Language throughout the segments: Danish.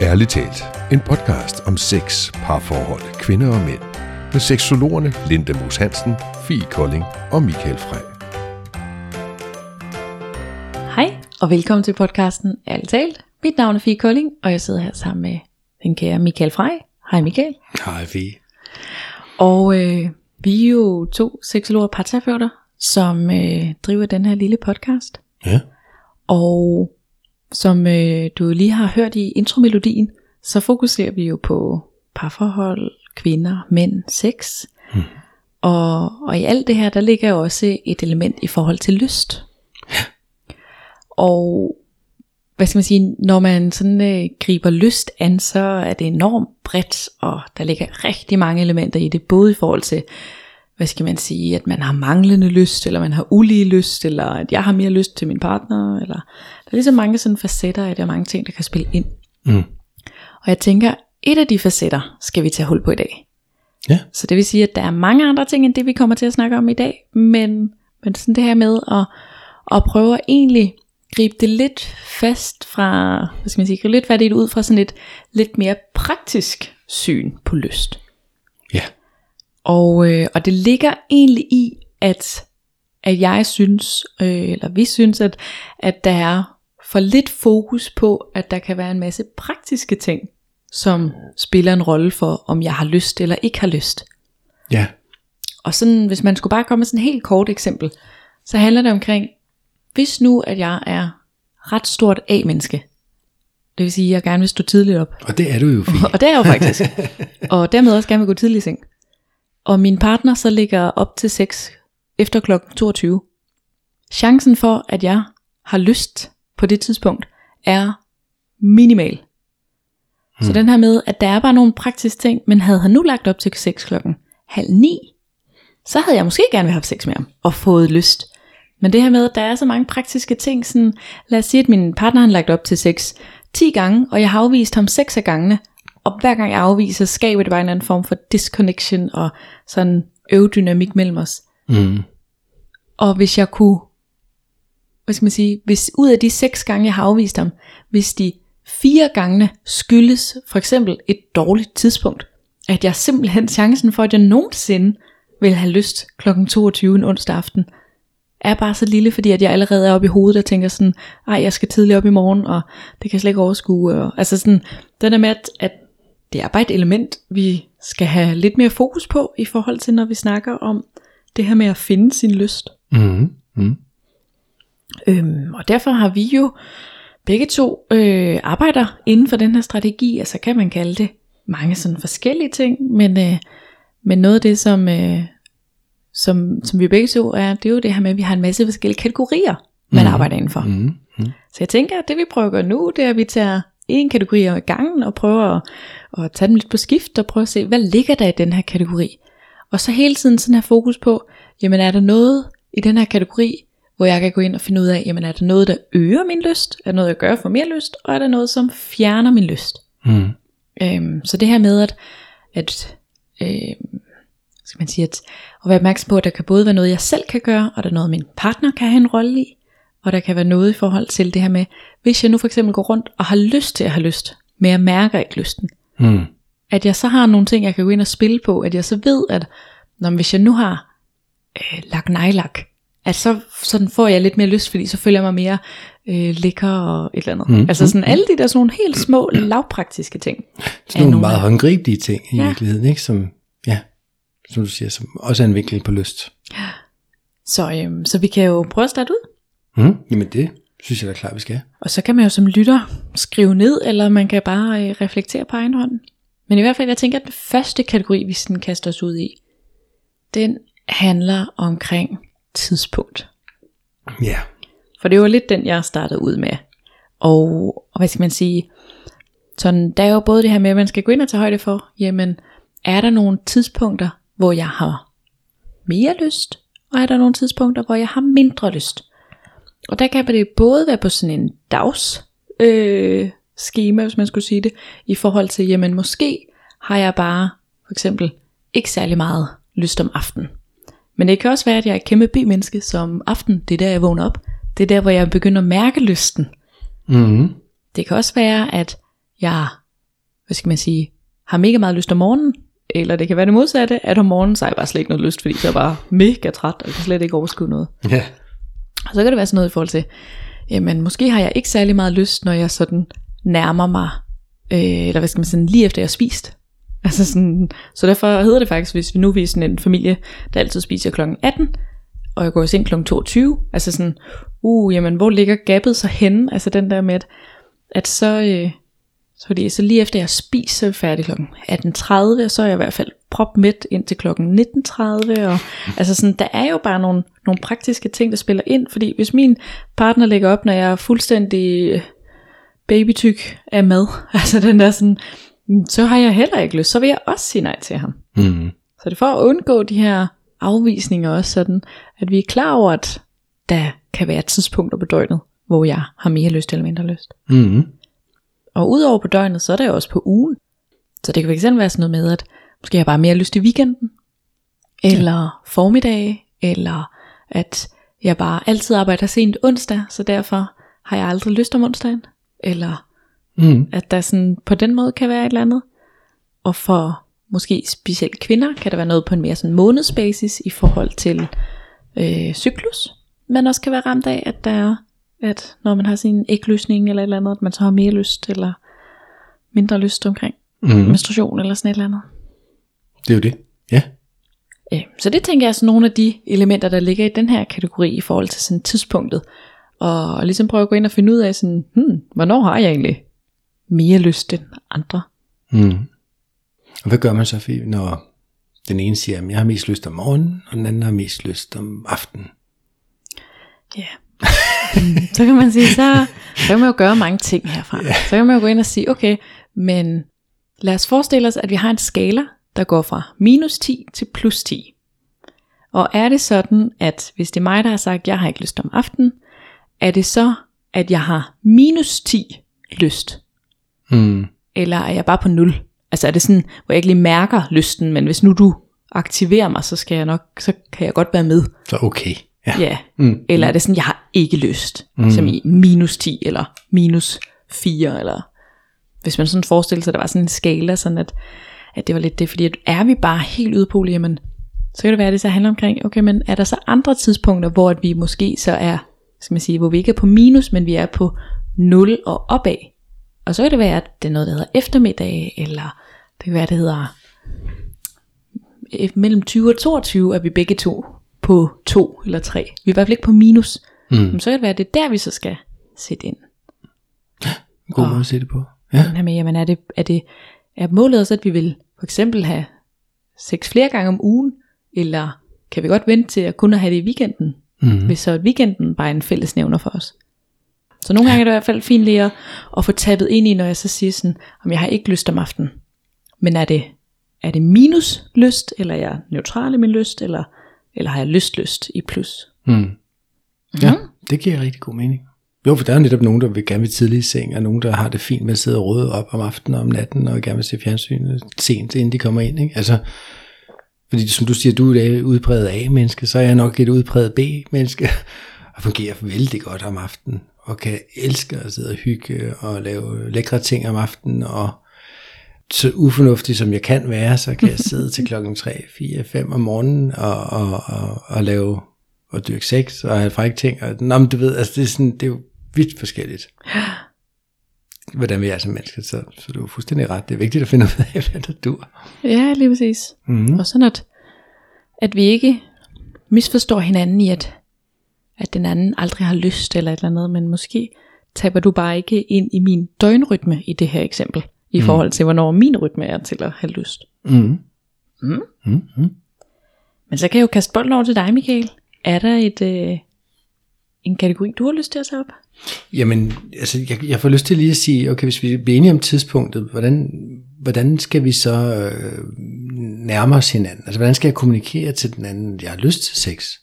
Ærligt talt, en podcast om sex, parforhold, kvinder og mænd. Med seksologerne Linda Moos Hansen, Fie Kolding og Michael Frey. Hej, og velkommen til podcasten Ærligt talt. Mit navn er Fie Kolding, og jeg sidder her sammen med den kære Michael Frey. Hej Michael. Hej Fie. Og øh, vi er jo to seksologer og parterapeuter, som øh, driver den her lille podcast. Ja. Og som øh, du lige har hørt i intromelodien, så fokuserer vi jo på parforhold, kvinder, mænd, sex. Hmm. Og, og i alt det her, der ligger jo også et element i forhold til lyst. Og hvad skal man sige, når man sådan øh, griber lyst an, så er det enormt bredt, og der ligger rigtig mange elementer i det, både i forhold til, hvad skal man sige, at man har manglende lyst, eller man har ulige lyst, eller at jeg har mere lyst til min partner, eller der er ligesom mange sådan facetter af det, og mange ting, der kan spille ind. Mm. Og jeg tænker, et af de facetter skal vi tage hul på i dag. Ja. Så det vil sige, at der er mange andre ting, end det vi kommer til at snakke om i dag, men, men sådan det her med at, at prøve at egentlig gribe det lidt fast fra, hvad skal man sige, lidt det ud fra sådan et lidt mere praktisk syn på lyst. Ja. Og, øh, og det ligger egentlig i, at, at jeg synes, øh, eller vi synes, at, at der er for lidt fokus på, at der kan være en masse praktiske ting, som spiller en rolle for, om jeg har lyst eller ikke har lyst. Ja. Og sådan, hvis man skulle bare komme med sådan et helt kort eksempel, så handler det omkring, hvis nu, at jeg er ret stort A-menneske, det vil sige, at jeg gerne vil stå tidligt op, Og det er du jo, Fie. og det er jeg jo faktisk, og dermed også gerne vil gå tidligt i seng, og min partner så ligger op til 6 efter kl. 22, chancen for, at jeg har lyst på det tidspunkt, er minimal. Så den her med, at der er bare nogle praktiske ting, men havde han nu lagt op til 6 klokken halv 9, så havde jeg måske gerne vil have sex med ham, og fået lyst. Men det her med, at der er så mange praktiske ting, sådan, lad os sige, at min partner har lagt op til sex 10 gange, og jeg har afvist ham 6 af gangene, og hver gang jeg afviser, skaber det bare en eller anden form for disconnection, og sådan øvedynamik mellem os. Mm. Og hvis jeg kunne, hvad skal man sige, hvis ud af de seks gange, jeg har afvist ham, hvis de fire gange skyldes for eksempel et dårligt tidspunkt, at jeg simpelthen chancen for, at jeg nogensinde vil have lyst kl. 22 en onsdag aften, er bare så lille, fordi at jeg allerede er oppe i hovedet og tænker sådan, ej, jeg skal tidligt op i morgen, og det kan jeg slet ikke overskue. Og, altså sådan, den der med, at, at det er bare et element, vi skal have lidt mere fokus på, i forhold til, når vi snakker om det her med at finde sin lyst. Mm. Mm. Øhm, og derfor har vi jo begge to øh, arbejder inden for den her strategi, altså kan man kalde det mange sådan forskellige ting, men, øh, men noget af det, som, øh, som, som vi begge to er, det er jo det her med, at vi har en masse forskellige kategorier, man mm. arbejder indenfor. Mm. Mm. Så jeg tænker, at det vi prøver at gøre nu, det er, at vi tager en kategori ad gangen, og prøver at, at tage dem lidt på skift, og prøve at se, hvad ligger der i den her kategori. Og så hele tiden sådan have fokus på, jamen er der noget i den her kategori, hvor jeg kan gå ind og finde ud af, jamen er der noget, der øger min lyst, er der noget, jeg gør for mere lyst, og er der noget, som fjerner min lyst. Mm. Øhm, så det her med, at, at øhm, skal man sige, at, at være opmærksom på, at der kan både være noget, jeg selv kan gøre, og der er noget, min partner kan have en rolle i, og der kan være noget i forhold til det her med, hvis jeg nu for eksempel går rundt og har lyst til at have lyst, men jeg mærker ikke lysten, Mm. at jeg så har nogle ting, jeg kan gå ind og spille på, at jeg så ved, at når, hvis jeg nu har øh, lagt nejlak, at så sådan får jeg lidt mere lyst, fordi så føler jeg mig mere øh, lækker og et eller andet. Mm. Altså sådan alle de der sådan nogle helt små, lavpraktiske ting. Sådan nogle nogle meget håndgribelige ting i Ja. ja. virkeligheden, ikke? Som, ja, som du siger, som også er en vinkling på lyst. Så, øhm, så vi kan jo prøve at starte ud. Mm. Jamen det synes jeg da klart, vi skal. Og så kan man jo som lytter skrive ned, eller man kan bare øh, reflektere på egen hånd. Men i hvert fald, jeg tænker, at den første kategori, vi sådan kaster os ud i, den handler omkring tidspunkt. Ja. For det var lidt den, jeg startede ud med. Og, og hvad skal man sige, sådan, der er jo både det her med, at man skal gå ind og tage højde for, jamen, er der nogle tidspunkter, hvor jeg har mere lyst, og er der nogle tidspunkter, hvor jeg har mindre lyst. Og der kan det både være på sådan en dags øh, schema, hvis man skulle sige det, i forhold til, jamen måske har jeg bare for eksempel ikke særlig meget lyst om aftenen. Men det kan også være, at jeg er et kæmpe bymenneske, som aften, det er der, jeg vågner op. Det er der, hvor jeg begynder at mærke lysten. Mm. Det kan også være, at jeg hvad skal man sige, har mega meget lyst om morgenen, eller det kan være det modsatte, at om morgenen så har jeg bare slet ikke noget lyst, fordi så er jeg bare mega træt, og kan slet ikke overskue noget. Ja. Og så kan det være sådan noget i forhold til, jamen måske har jeg ikke særlig meget lyst, når jeg sådan nærmer mig, øh, eller hvad skal man sige, lige efter jeg har spist. Altså sådan, så derfor hedder det faktisk, hvis vi nu er sådan en familie, der altid spiser kl. 18, og jeg går i seng kl. 22, altså sådan, uh, jamen hvor ligger gabet så henne? Altså den der med, at, at så, øh, så, fordi, så lige efter jeg spiser, så er jeg færdig kl. 18.30, og så er jeg i hvert fald prop midt ind til kl. 19.30, og altså sådan, der er jo bare nogle, nogle praktiske ting, der spiller ind, fordi hvis min partner lægger op, når jeg er fuldstændig øh, babytyk af mad, altså den der sådan, så har jeg heller ikke lyst, så vil jeg også sige nej til ham. Mm. Så det for at undgå de her afvisninger også sådan, at vi er klar over, at der kan være tidspunkter på døgnet, hvor jeg har mere lyst eller mindre lyst. Mm. Og udover på døgnet, så er jo også på ugen. Så det kan fx være sådan noget med, at måske jeg har bare mere lyst i weekenden, eller ja. formiddag, eller at jeg bare altid arbejder sent onsdag, så derfor har jeg aldrig lyst om onsdagen, eller Mm. at der sådan på den måde kan være et eller andet. Og for måske specielt kvinder, kan der være noget på en mere sådan månedsbasis i forhold til øh, cyklus. Man også kan være ramt af, at der er, at når man har sin ægløsning eller et eller andet, at man så har mere lyst eller mindre lyst omkring Mm. menstruation eller sådan et eller andet. Det er jo det. Ja. Øh, Så det tænker jeg er sådan nogle af de elementer, der ligger i den her kategori i forhold til sådan tidspunktet. Og ligesom prøve at gå ind og finde ud af sådan, hmm, hvornår har jeg egentlig mere lyst end andre? Mm. Og hvad gør man så, når den ene siger, at jeg har mest lyst om morgenen, og den anden har mest lyst om aftenen? Ja. Så kan man sige, så, så kan man jo gøre mange ting herfra. Så kan man jo gå ind og sige, okay, men lad os forestille os, at vi har en skala, der går fra minus 10 til plus 10. Og er det sådan, at hvis det er mig, der har sagt, at jeg har ikke lyst om aftenen, er det så, at jeg har minus 10 lyst? Mm. Eller er jeg bare på 0? Altså er det sådan, hvor jeg ikke lige mærker lysten, men hvis nu du aktiverer mig, så skal jeg nok, så kan jeg godt være med. Så okay. Ja. Ja. Mm. Eller er det sådan, jeg har ikke lyst, mm. som i minus 10 eller minus 4, eller hvis man sådan forestiller sig, at der var sådan en skala, sådan at, at det var lidt det, fordi at er vi bare helt ude på jamen, så kan det være, at det så handler omkring, okay, men er der så andre tidspunkter, hvor at vi måske så er, skal man sige, hvor vi ikke er på minus, men vi er på 0 og opad. Og så kan det være, at det er noget, der hedder eftermiddag, eller det kan være, at det hedder eh, mellem 20 og 22, er vi begge to på 2 eller 3. Vi er i hvert fald ikke på minus. Mm. Men så kan det være, at det er der, vi så skal sætte ind. God måde at se det på. Ja. Den her med, jamen er det, er det er målet også, at vi vil for eksempel have sex flere gange om ugen, eller kan vi godt vente til at kun at have det i weekenden, mm. hvis så weekenden bare er en fællesnævner for os. Så nogle gange er det i hvert fald fint lige at, at få tabet ind i, når jeg så siger sådan, om jeg har ikke lyst om aftenen. Men er det, er det minus lyst, eller er jeg neutral i min lyst, eller, eller har jeg lyst lyst i plus? Mm. Ja, det giver rigtig god mening. Jo, for der er jo netop nogen, der vil gerne vil tidlig i seng, og nogen, der har det fint med at sidde og råde op om aftenen og om natten, og gerne vil se fjernsynet sent, inden de kommer ind. Ikke? Altså, fordi som du siger, du er et udpræget A-menneske, så er jeg nok et udpræget B-menneske, og fungerer vældig godt om aftenen, og kan elske at sidde og hygge og lave lækre ting om aftenen, og så ufornuftig som jeg kan være, så kan jeg sidde til klokken 3, 4, 5 om morgenen og, og, og, og lave og dyrke sex og have frække ting. Og, nå, men du ved, altså det er, sådan, det er jo vidt forskelligt. Hvordan vi er som mennesker, så, så du er fuldstændig ret. Det er vigtigt at finde ud af, hvad der dur. Ja, lige præcis. Mm. Og sådan at, at vi ikke misforstår hinanden i, at, at den anden aldrig har lyst eller et eller andet, men måske taber du bare ikke ind i min døgnrytme i det her eksempel, i mm. forhold til, hvornår min rytme er til at have lyst. Mm. Mm. Mm. Mm. Men så kan jeg jo kaste bolden over til dig, Michael. Er der et, øh, en kategori, du har lyst til at tage op? Jamen, altså, jeg, jeg får lyst til lige at sige, okay, hvis vi bliver enige om tidspunktet, hvordan, hvordan skal vi så øh, nærme os hinanden? Altså, hvordan skal jeg kommunikere til den anden, jeg har lyst til sex?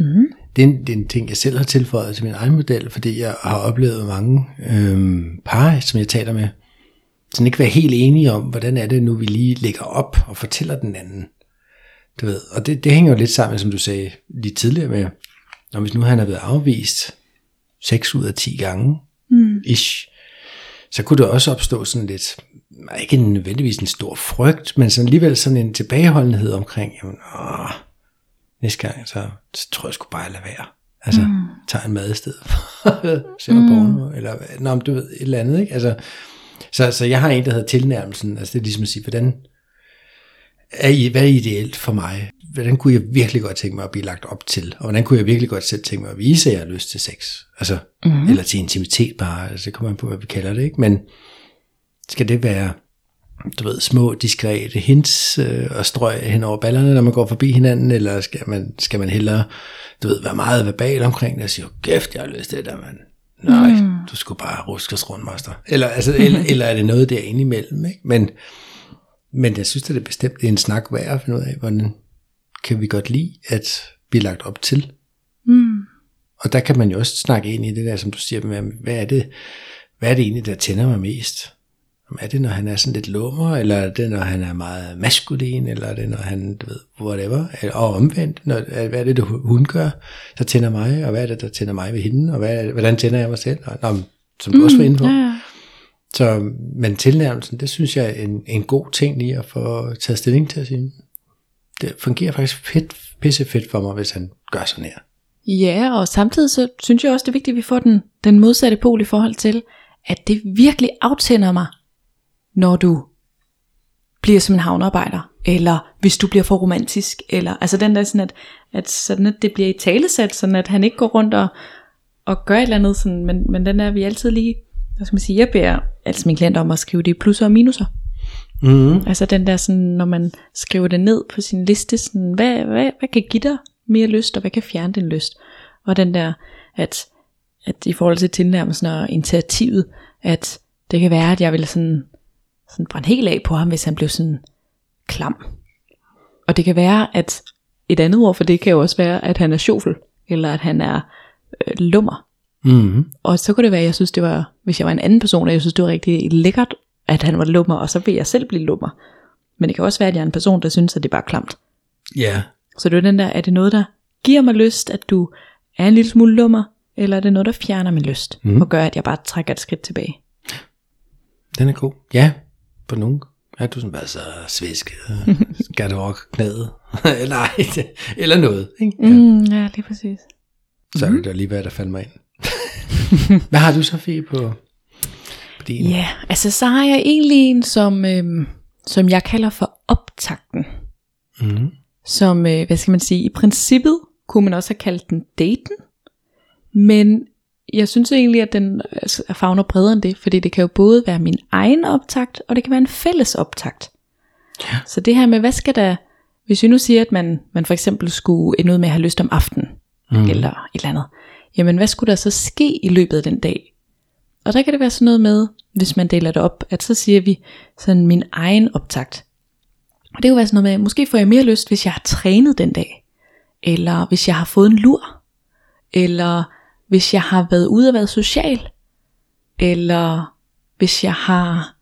Mm. Det er, en, det er en ting, jeg selv har tilføjet til min egen model, fordi jeg har oplevet mange øh, par, som jeg taler med, som ikke være helt enige om, hvordan er det nu, vi lige lægger op og fortæller den anden. Du ved, og det, det hænger jo lidt sammen, som du sagde lige tidligere med, når hvis nu han er blevet afvist 6 ud af 10 gange, Mm. ish, så kunne der også opstå sådan lidt, ikke nødvendigvis en stor frygt, men sådan alligevel sådan en tilbageholdenhed omkring, jamen, åh, næste gang, så, så tror jeg sgu bare, at lade være. Altså, mm. tager en mad i stedet for, ser mm. porno, eller, nå, du ved, et eller andet, ikke? Altså, så, så jeg har en, der hedder tilnærmelsen, altså det er ligesom at sige, hvordan, er I, hvad er ideelt for mig? Hvordan kunne jeg virkelig godt tænke mig at blive lagt op til? Og hvordan kunne jeg virkelig godt selv tænke mig at vise, at jeg har lyst til sex? Altså, mm-hmm. eller til intimitet bare, altså det kommer man på, hvad vi kalder det, ikke? Men skal det være, du ved, små, diskrete hints øh, og strøg hen over ballerne, når man går forbi hinanden, eller skal man, skal man hellere, du ved, være meget verbal omkring det og sige, kæft, jeg har lyst til det der, mand. Nej, mm. du skulle bare ruskes rundt, master. Eller, altså, eller, eller er det noget der imellem, ikke? Men, men jeg synes, det er bestemt det er en snak værd at finde ud af, hvordan kan vi godt lide at blive lagt op til. Mm. Og der kan man jo også snakke ind i det der, som du siger, med, hvad er det, hvad er det egentlig, der tænder mig mest? Er det, når han er sådan lidt lummer, eller er det, når han er meget maskulin, eller er det, når han, du ved, whatever, og omvendt, når, hvad er det, det, hun gør, der tænder mig, og hvad er det, der tænder mig ved hende, og hvad, hvordan tænder jeg mig selv, og, nå, som du mm, også var inde på. Ja. Så, men tilnærmelsen, det synes jeg er en, en god ting lige at få taget stilling til at sige. Det fungerer faktisk fedt, pisse fedt for mig, hvis han gør sådan her. Ja, og samtidig så synes jeg også, det er vigtigt, at vi får den, den modsatte pol i forhold til, at det virkelig aftænder mig, når du bliver som en havnearbejder, eller hvis du bliver for romantisk, eller altså den der sådan, at, at, sådan at det bliver i talesat, sådan at han ikke går rundt og, og gør et eller andet, sådan, men, men den er vi altid lige, hvad skal man sige, jeg beder altså min klient om at skrive det plusser og minuser. Mm. Altså den der sådan, når man skriver det ned på sin liste, sådan, hvad, hvad, hvad kan give dig mere lyst, og hvad kan fjerne din lyst? Og den der, at, at i forhold til tilnærmelsen og initiativet, at det kan være, at jeg vil sådan sådan brænde helt af på ham, hvis han blev sådan klam. Og det kan være, at et andet ord for det kan jo også være, at han er sjofel, eller at han er øh, lummer. Mm-hmm. Og så kunne det være, at jeg synes, det var, hvis jeg var en anden person, at jeg synes, det var rigtig lækkert, at han var lummer, og så vil jeg selv blive lummer. Men det kan også være, at jeg er en person, der synes, at det er bare klamt. Ja. Yeah. Så det er den der, er det noget, der giver mig lyst, at du er en lille smule lummer, eller er det noget, der fjerner min lyst, mm. og gør, at jeg bare trækker et skridt tilbage? Den er god. Ja, på nogen. Er du sådan bare så svisket? Skal du også knæde? eller, eller noget. Ikke? Ja. Mm, ja, lige præcis. Så er det mm. da lige, hvad der falder mig ind. hvad har du så, Fie, på, på din? Ja, altså så har jeg egentlig en, som, øhm, som jeg kalder for optakten. Mm. Som, øh, hvad skal man sige, i princippet kunne man også have kaldt den daten. Men jeg synes egentlig, at den altså, er fagner bredere end det, fordi det kan jo både være min egen optakt, og det kan være en fælles optakt. Ja. Så det her med, hvad skal der, hvis vi nu siger, at man, man for eksempel skulle ende ud med at have lyst om aftenen, mm. eller et eller andet, jamen hvad skulle der så ske i løbet af den dag? Og der kan det være sådan noget med, hvis man deler det op, at så siger vi sådan min egen optakt. Og det kunne være sådan noget med, måske får jeg mere lyst, hvis jeg har trænet den dag, eller hvis jeg har fået en lur, eller hvis jeg har været ude og været social, eller hvis jeg har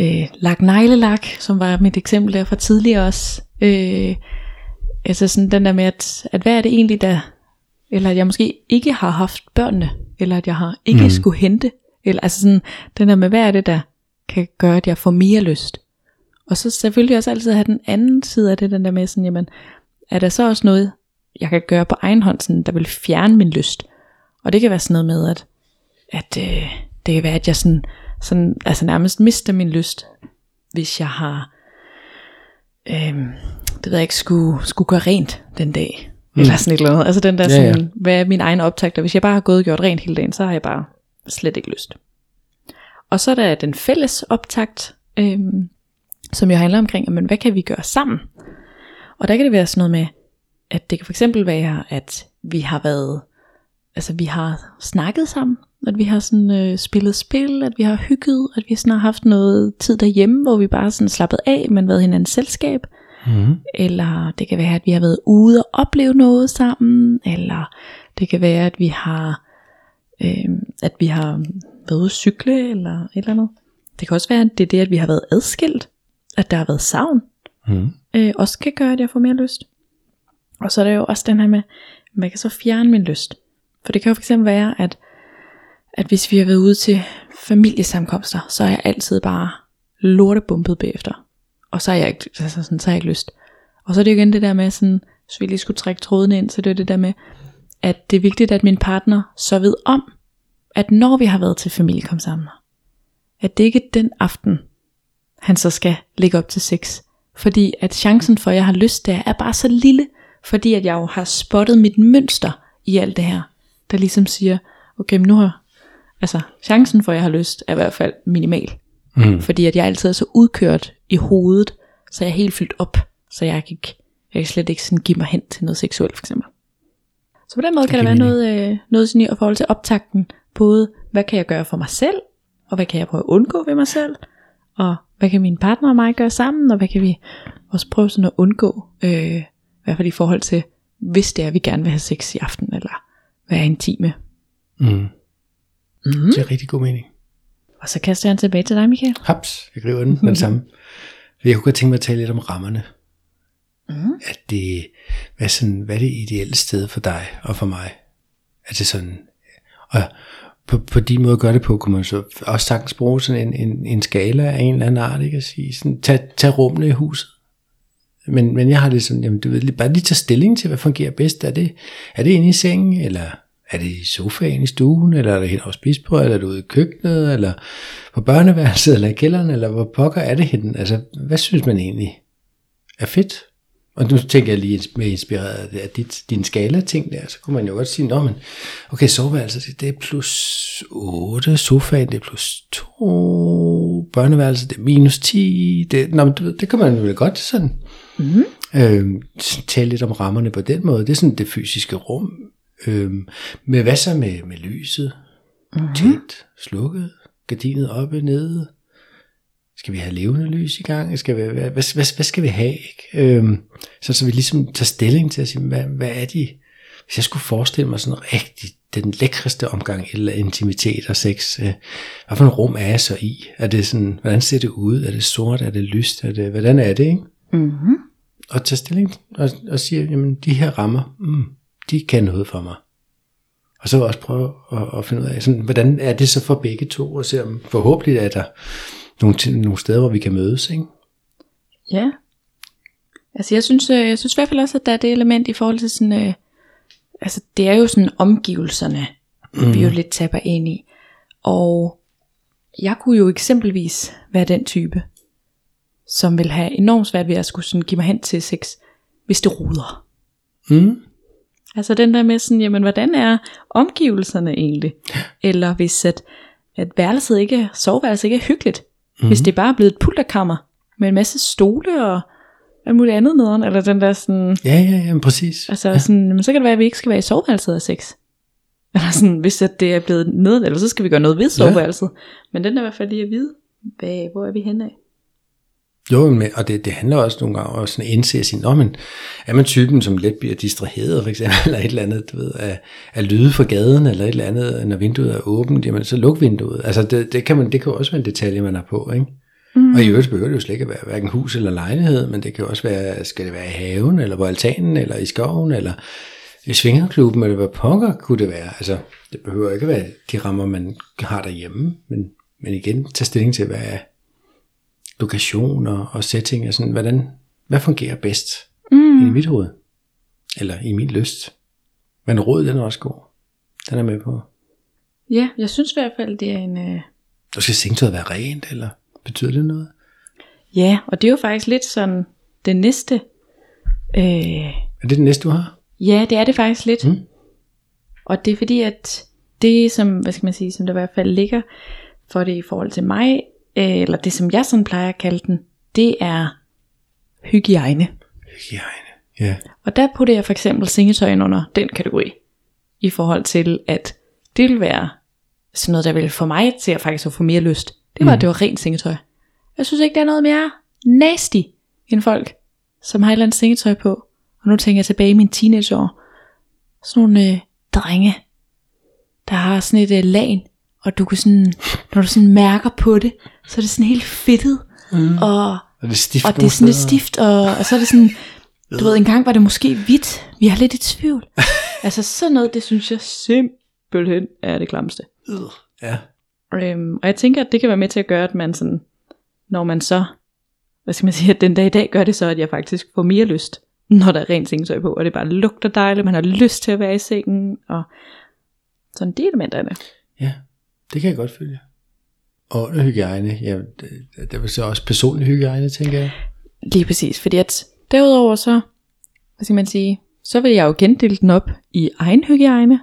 øh, lagt neglelak, som var mit eksempel der fra tidligere også. Øh, altså sådan den der med, at, at hvad er det egentlig, der, eller at jeg måske ikke har haft børnene, eller at jeg har ikke mm. skulle hente, eller altså sådan den der med, hvad er det, der kan gøre, at jeg får mere lyst. Og så selvfølgelig også altid have den anden side af det, den der med sådan, jamen, er der så også noget, jeg kan gøre på egen hånd, sådan, der vil fjerne min lyst. Og det kan være sådan noget med, at, at øh, det kan være, at jeg sådan, sådan, altså nærmest mister min lyst, hvis jeg har, øh, det ved jeg ikke, skulle, skulle gøre rent den dag. Mm. Eller sådan et eller andet. Altså den der ja, sådan, ja. hvad er min egen optakt, og hvis jeg bare har gået og gjort rent hele dagen, så har jeg bare slet ikke lyst. Og så er der den fælles optakt, øh, som jo handler omkring, men hvad kan vi gøre sammen? Og der kan det være sådan noget med, at det kan for eksempel være, at vi har været altså vi har snakket sammen, at vi har sådan øh, spillet spil, at vi har hygget, at vi sådan har haft noget tid derhjemme, hvor vi bare sådan slappet af, men været hinandens selskab. Mm. Eller det kan være, at vi har været ude og opleve noget sammen, eller det kan være, at vi har, øh, at vi har været ude at cykle, eller et eller andet. Det kan også være, at det er det, at vi har været adskilt, at der har været savn, mm. øh, også kan gøre, at jeg får mere lyst. Og så er der jo også den her med, at man kan så fjerne min lyst. For det kan jo fx være, at, at hvis vi har været ude til familiesamkomster, så er jeg altid bare lortebumpet bagefter. Og så har jeg ikke, altså sådan, så har jeg ikke lyst. Og så er det jo igen det der med sådan, hvis vi lige skulle trække tråden ind, så det er det der med, at det er vigtigt, at min partner så ved om, at når vi har været til familiekomsamler, at det ikke er den aften, han så skal ligge op til sex. Fordi at chancen for, at jeg har lyst der, er bare så lille, fordi at jeg jo har spottet mit mønster i alt det her, der ligesom siger, okay, men nu har, altså chancen for, at jeg har lyst, er i hvert fald minimal. Mm. Fordi at jeg altid er så udkørt i hovedet, så jeg er helt fyldt op, så jeg kan, ikke, jeg kan slet ikke sådan give mig hen til noget seksuelt for eksempel. Så på den måde kan der være noget, øh, noget sådan i forhold til optakten, både hvad kan jeg gøre for mig selv, og hvad kan jeg prøve at undgå ved mig selv, og hvad kan min partner og mig gøre sammen, og hvad kan vi også prøve sådan at undgå, øh, i hvert fald i forhold til, hvis det er, vi gerne vil have sex i aften, eller være intime. Mm. Mm. Det er rigtig god mening. Og så kaster jeg den tilbage til dig, Michael. Haps, jeg griber den med det samme. Jeg kunne godt tænke mig at tale lidt om rammerne. Mm. At det, hvad, sådan, hvad er det ideelle sted for dig og for mig? Er det sådan, og på, på din måde at gøre det på, kunne man så også sagtens bruge sådan en, en, en skala af en eller anden art, ikke at sige, sådan, tag, tag rummene i huset. Men, men jeg har det sådan, jamen du ved, bare lige tage stilling til, hvad fungerer bedst. Er det, er det inde i sengen, eller er det i sofaen i stuen, eller er det hen over spisbordet, eller er det ude i køkkenet, eller på børneværelset, eller i kælderen, eller hvor pokker er det henne? Altså, hvad synes man egentlig er fedt? Og nu tænker jeg lige med inspireret af dit, din skala-ting der, så kunne man jo godt sige, Nå, men okay, soveværelset, det er plus 8, sofaen det er plus 2, børneværelset det er minus 10, det, nå, det, det kan man jo godt sådan mm. øh, tale lidt om rammerne på den måde. Det er sådan det fysiske rum. Øh, med hvad så med, med lyset? Mm. Tændt, slukket, gardinet oppe, nede, skal vi have levende lys i gang? Skal vi, hvad, hvad, hvad, hvad skal vi have? Ikke? Øhm, så, så vi ligesom tager stilling til at sige, hvad, hvad er de? Hvis jeg skulle forestille mig sådan rigtig den lækreste omgang eller intimitet og sex, øh, hvad for en rum er jeg så i? Er det sådan, hvordan ser det ud? Er det sort? Er det lyst? Er det, hvordan er det? Ikke? Mm-hmm. Og tage stilling og, og sige, jamen de her rammer, mm, de kan noget for mig. Og så også prøve at, at finde ud af, sådan, hvordan er det så for begge to, og se om forhåbentlig er der nogle, nogle steder, hvor vi kan mødes, ikke? Ja. Altså jeg synes, øh, jeg synes i hvert fald også, at der er det element i forhold til sådan, øh, altså det er jo sådan omgivelserne, mm. vi jo lidt taber ind i. Og jeg kunne jo eksempelvis være den type, som vil have enormt svært ved at skulle sådan give mig hen til sex, hvis det ruder. Mm. Altså den der med sådan, jamen hvordan er omgivelserne egentlig? Eller hvis at, at værelset ikke, soveværelset ikke er hyggeligt, Mm. Hvis det bare er blevet et pulterkammer med en masse stole og alt muligt andet nederen, eller den der sådan... Ja, ja, ja, præcis. Altså ja. sådan, men så kan det være, at vi ikke skal være i soveværelset af sex. Eller sådan, hvis at det er blevet ned, eller så skal vi gøre noget ved soveværelset. Ja. Men den er i hvert fald lige at vide, hvad, hvor er vi henne af? Jo, men, og det, det handler også nogle gange om at indse at sige, men er man typen, som let bliver distraheret, for eksempel, eller et eller andet, du ved, af, af lyde fra gaden, eller et eller andet, når vinduet er åbent, jamen så luk vinduet. Altså det, det, kan, man, det kan også være en detalje, man har på, ikke? Mm. Og i øvrigt behøver det jo slet ikke at være hverken hus eller lejlighed, men det kan også være, skal det være i haven, eller på altanen, eller i skoven, eller i svingerklubben, eller hvad pokker kunne det være. Altså, det behøver ikke at være de rammer, man har derhjemme, men, men igen, tage stilling til, hvad er, lokation og, setting, og sådan, hvordan, hvad fungerer bedst mm. i mit hoved? Eller i min lyst? Men råd, den er også god. Den er med på. Ja, jeg synes i hvert fald, det er en... Øh... Du skal sengtøjet være rent, eller betyder det noget? Ja, og det er jo faktisk lidt sådan det næste. Øh... Er det det næste, du har? Ja, det er det faktisk lidt. Mm. Og det er fordi, at det som, hvad skal man sige, som der i hvert fald ligger for det i forhold til mig, eller det som jeg sådan plejer at kalde den, det er hygiejne. Hygiejne, ja. Og der putter jeg for eksempel sengetøj ind under den kategori, i forhold til at det vil være sådan noget, der vil få mig til at faktisk få mere lyst. Det var, mm. at det var rent sengetøj. Jeg synes ikke, der er noget mere nasty end folk, som har et eller andet sengetøj på. Og nu tænker jeg tilbage i min teenageår. Sådan nogle øh, drenge, der har sådan et øh, lag og du kan sådan, når du sådan mærker på det, så er det sådan helt fedtet, mm. og, og, det er stift og det er sådan lidt stift, og, og så er det sådan, du ved, engang var det måske hvidt, vi har lidt i tvivl. altså sådan noget, det synes jeg simpelthen er det klamste. Ja. Øhm, og jeg tænker, at det kan være med til at gøre, at man sådan når man så, hvad skal man sige, at den dag i dag gør det så, at jeg faktisk får mere lyst, når der er rent sengetøj på, og det bare lugter dejligt, man har lyst til at være i sengen, og sådan de elementer af det. Ja, det kan jeg godt følge. Og hygiejne, ja, det, det er så også personlig hygiejne, tænker jeg. Lige præcis, fordi at derudover så, hvad skal man sige, så vil jeg jo gendele den op i egen hygiejne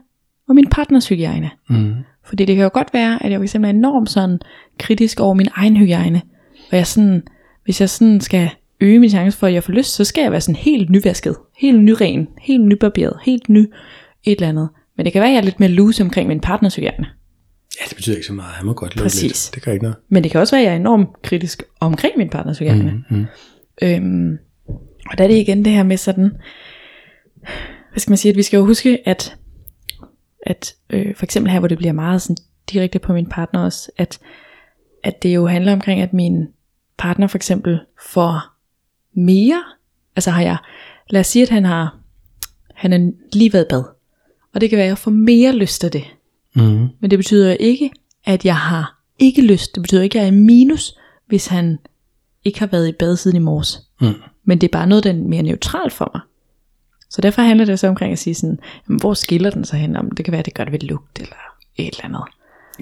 og min partners hygiejne. Mm. Fordi det kan jo godt være, at jeg fx er enormt sådan kritisk over min egen hygiejne. Og jeg sådan, hvis jeg sådan skal øge min chance for, at jeg får lyst, så skal jeg være sådan helt nyvasket, helt nyren, helt nybarberet, helt ny et eller andet. Men det kan være, at jeg er lidt mere loose omkring min partners hygiejne. Ja, det betyder ikke så meget. Han må godt lukke lidt. Det gør ikke noget. Men det kan også være, at jeg er enormt kritisk omkring min partners hygiejne. Mm, mm. Øhm, og der er det igen det her med sådan, hvad skal man sige, at vi skal jo huske, at, at øh, for eksempel her, hvor det bliver meget sådan direkte på min partner også, at, at det jo handler omkring, at min partner for eksempel får mere, altså har jeg, lad os sige, at han har, han er lige været i bad, og det kan være, at jeg får mere lyst af det, Mm. men det betyder ikke, at jeg har ikke lyst. Det betyder ikke, at jeg er i minus, hvis han ikke har været i bad siden i morges. Mm. Men det er bare noget, der er mere neutralt for mig. Så derfor handler det så omkring at sige sådan, jamen, hvor skiller den sig hen? Om det kan være, at det gør det ved lugt eller et eller andet.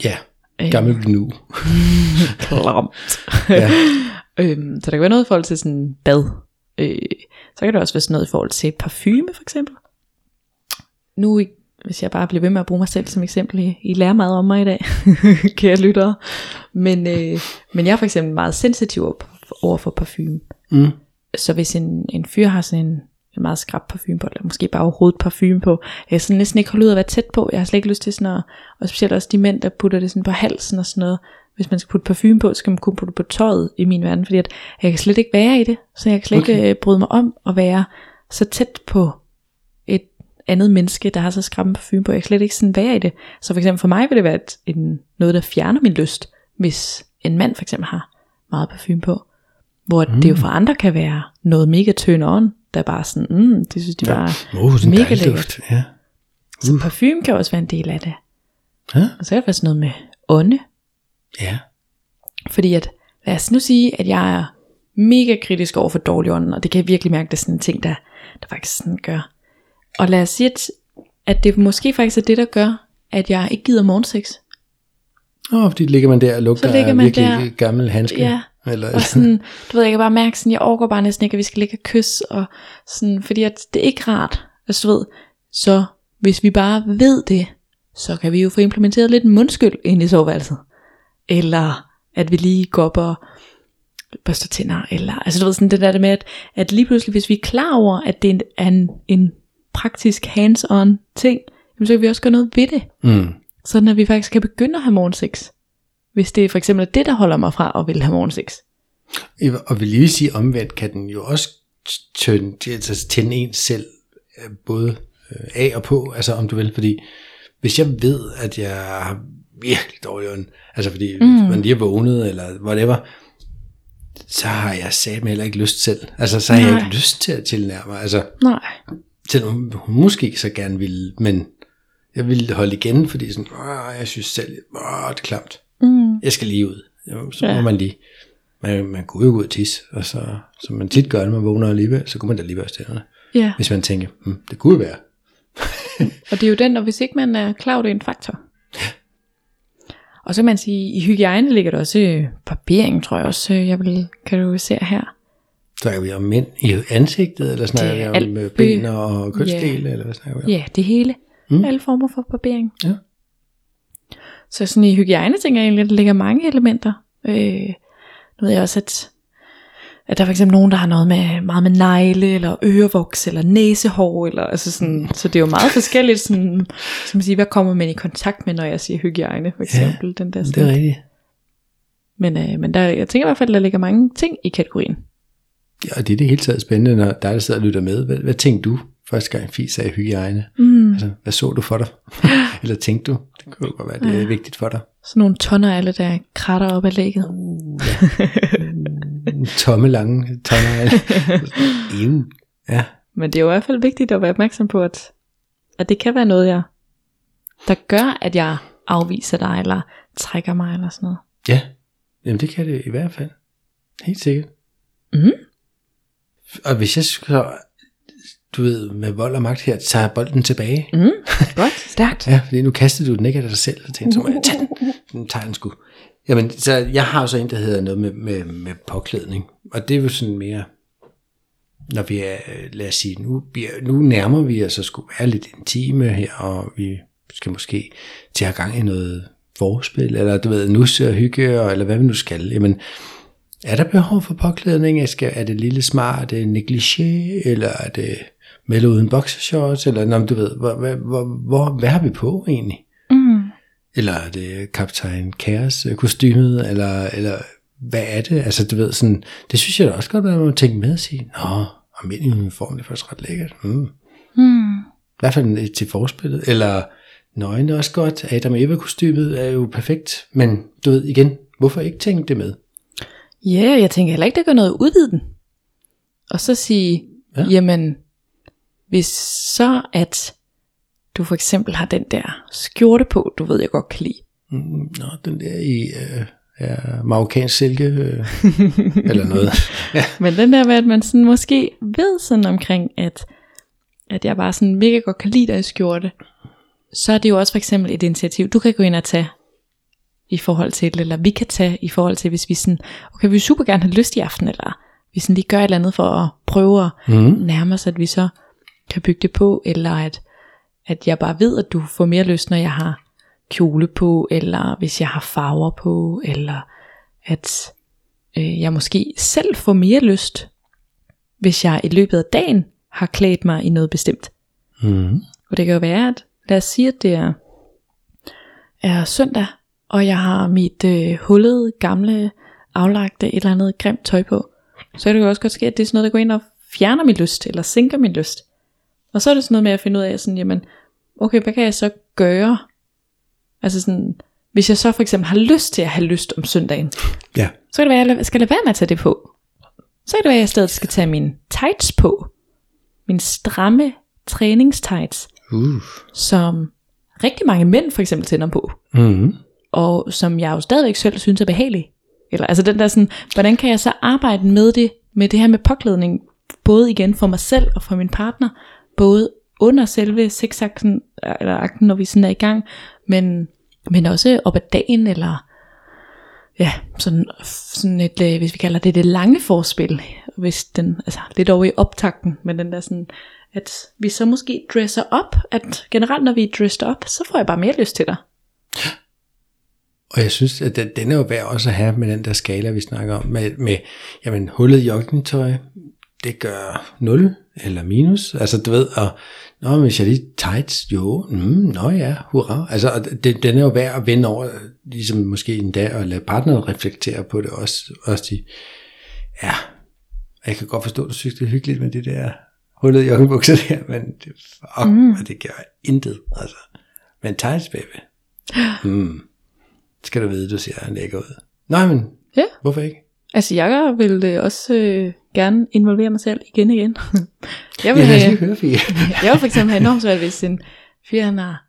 Ja, gammel nu. Klamt. Ja. øhm, så der kan være noget i forhold til sådan bad. Øh, så kan det også være sådan noget i forhold til parfume for eksempel. Nu, hvis jeg bare bliver ved med at bruge mig selv som eksempel, I, I lærer meget om mig i dag, kære lyttere. Men, øh, men jeg er for eksempel meget sensitiv over for parfume. Mm. Så hvis en, en fyr har sådan en, en meget skrab parfume på, eller måske bare overhovedet parfume på, jeg sådan næsten ikke holde ud at være tæt på. Jeg har slet ikke lyst til sådan at, og specielt også de mænd, der putter det sådan på halsen og sådan noget. Hvis man skal putte parfume på, så skal man kun putte det på tøjet i min verden, fordi at jeg kan slet ikke være i det. Så jeg kan slet okay. Ikke øh, bryde mig om at være så tæt på andet menneske, der har så skrab parfume på. Jeg kan slet ikke sådan være i det. Så for eksempel for mig vil det være et, en, noget, der fjerner min lyst, hvis en mand for eksempel har meget parfume på. Hvor mm. det jo for andre kan være noget mega turn on, der bare sådan, mm, det synes de bare oh, sådan mega lækkert. Ja. Så parfume kan også være en del af det. Ja. Og så kan det sådan noget med ånde. ja. Fordi at, lad os nu sige, at jeg er mega kritisk over for dårlig ånden, og det kan jeg virkelig mærke, det er sådan en ting, der, der faktisk sådan gør. Og lad os sige, at, at det måske faktisk er det, der gør, at jeg ikke gider morgensex. Åh, fordi ligger man der og lugter Så ligger af man virkelig der. gammel handske. Ja, Eller, Og sådan, du ved, jeg kan bare mærke sådan, jeg overgår bare næsten ikke, at vi skal ligge og kysse, og sådan, fordi at det er ikke rart, altså du ved, så hvis vi bare ved det, så kan vi jo få implementeret lidt mundskyld ind i soveværelset. Eller at vi lige går op og børster tænder, eller, altså du ved sådan det der med, at, at lige pludselig, hvis vi er klar over, at det er en, en praktisk hands-on ting, jamen, så kan vi også gøre noget ved det. mm. Sådan at vi faktisk kan begynde at have morgensex. Hvis det for eksempel er det, der holder mig fra at ville have morgensex. Og vil lige sige omvendt, kan den jo også tænde, altså tænde en selv øh, både øh, af og på, altså om du vil, fordi hvis jeg ved, at jeg har virkelig dårlig ånd, altså fordi mm. man lige er vågnet, eller whatever, så har jeg sat heller ikke lyst selv. Altså så har jeg Nej. ikke lyst til at tilnære mig. Altså Nej. Selvom hun måske ikke så gerne ville, men jeg ville holde igen, fordi sådan, Åh, jeg synes selv, Åh, det er klamt. Mm. Jeg skal lige ud. Jo, så Ja. må man lige, man, man kunne jo gå ud og tisse, og så, som man tit gør, når man vågner alligevel, så kunne man da lige børste tænderne. Ja, Hvis man tænker, hm, det kunne være. og det er jo den, og hvis ikke man er klar det er en faktor. Og så kan man sige, i hygiejne ligger der også øh, barbering, tror jeg også, øh, jeg vil kategorisere her. Så er vi om mænd i ansigtet, eller snakker vi om øh, ben og kønsdele, eller hvad snakker vi om? Ja, det hele. Mm. Alle former for barbering. Ja. Så sådan i hygiejne tænker jeg egentlig, at der ligger mange elementer. Øh, nu ved jeg også, at, at der er for eksempel nogen, der har noget med, meget med negle, eller ørevoks, eller næsehår, eller, altså sådan, så det er jo meget forskelligt, sådan, som man siger, hvad kommer man i kontakt med, når jeg siger hygiejne, for eksempel. den der Det er sådan. rigtigt. Men, øh, men der, jeg tænker i hvert fald, at der ligger mange ting i kategorien. Ja, og det er det hele taget spændende, når dig, der sidder og lytter med. Hvad, hvad tænkte du første gang Fie sagde hygiejne? Mm. Altså, hvad så du for dig? eller tænkte du? Det kunne godt være, det er vigtigt for dig. Sådan nogle tonner alle, der kratter op ad lægget. Tomme, lange tonner. Ew. Ja, Men det er jo i hvert fald vigtigt at være opmærksom på, at, at det kan være noget, jeg, der gør, at jeg afviser dig, eller trækker mig, eller sådan noget. ja. Jamen det kan det i hvert fald. Helt sikkert. Mhm. Og hvis jeg så, du ved, med vold og magt her, tager bolden tilbage. Mm, godt, stærkt. Ja, fordi nu kastede du den ikke af dig selv, så tænkte så må jeg tage den. Den tager den sgu. Jamen, så jeg har jo så en, der hedder noget med, med, med påklædning. Og det er jo sådan mere, når vi er, lad os sige, nu, nu nærmer vi os at skulle være lidt intime her, og vi skal måske til at have gang i noget forspil, eller du ved, nusse og hygge, og- eller hvad vi nu skal. Jamen, er der behov for påklædning? Skal, er det lille smart, er det negligé, eller er det med uden boxershorts, eller nå, du ved, hvor, hvor, hvor, hvor, hvad har vi på egentlig? Mm. Eller er det kaptajn Kaos øh, kostymet, eller, eller hvad er det? Altså du ved sådan, det synes jeg da også godt, at man må tænke med og sige, nå, almindelig uniform, det er faktisk ret lækkert. Mm. Mm. I hvert fald til forspillet. Eller nøgen er også godt, Adam og Eva kostymet er jo perfekt, men du ved igen, hvorfor ikke tænke det med? Ja, yeah, jeg tænker heller ikke, det gør noget at udvide den. Og så sige, Ja. ja. jamen, hvis så at du for eksempel har den der skjorte på, du ved, jeg godt kan lide. Mm, nå, den der i øh, ja, marokkansk silke, øh, eller noget. Ja. Men den der med, at man sådan måske ved sådan omkring, at, at jeg bare sådan mega godt kan lide dig i skjorte, så er det jo også for eksempel et initiativ, du kan gå ind og tage i forhold til eller vi kan tage i forhold til, hvis vi sådan, okay, vi vil super gerne have lyst i aften, eller vi sådan lige gør et eller andet for at prøve at Mm. nærme os, at vi så kan bygge det på, eller at, at jeg bare ved, at du får mere lyst, når jeg har kjole på, eller hvis jeg har farver på, eller at øh, jeg måske selv får mere lyst, hvis jeg i løbet af dagen har klædt mig i noget bestemt. Mm. Og det kan jo være, at lad os sige, at det er, er søndag, og jeg har mit øh, hullede, gamle, aflagte et eller andet grimt tøj på. Så kan det jo også godt ske, at det er sådan noget, der går ind og fjerner min lyst, eller sænker min lyst. Og så er det sådan noget med at finde ud af, sådan, jamen, okay, hvad kan jeg så gøre? Altså sådan, hvis jeg så for eksempel har lyst til at have lyst om søndagen, Ja. så kan det være, at jeg skal lade være med at tage det på. Så kan det være, at jeg stedet skal tage min tights på. Min stramme træningstights, Uh. som rigtig mange mænd for eksempel tænder på. Mm. Og som jeg jo stadigvæk selv synes er behagelig. Eller altså den der sådan, hvordan kan jeg så arbejde med det, med det her med påklædning, både igen for mig selv og for min partner, både under selve sexakten, eller akten, når vi sådan er i gang, men, men også op ad dagen, eller ja, sådan, sådan et, øh, hvis vi kalder det det lange forspil, hvis den, altså lidt over i optakten, men den der sådan, at vi så måske dresser op, at generelt når vi er dressed op, så får jeg bare mere lyst til dig. Og jeg synes, at den, den er jo værd også at have med den der skala, vi snakker om. Med, med jamen, hullet joggingtøj, det gør 0 eller minus. Altså du ved, og nå, hvis jeg lige tights, jo, mm, nå ja, hurra. Altså og det, den er jo værd at vende over, ligesom måske en dag, og lade partneren reflektere på det også. Også sige, ja, jeg kan godt forstå, at du synes, det er hyggeligt med det der hullet joggingbukser der, men det, fuck, mm. det gør intet. Altså. Men tights, baby. Mm. Skal du vide, du ser lækker ud. Nej, men Ja. hvorfor ikke? Altså jeg vil øh, også øh, gerne involvere mig selv igen igen. jeg, vil, Ja, have, lige høre, Fie. jeg vil for eksempel have enormt svært, hvis en fyr han har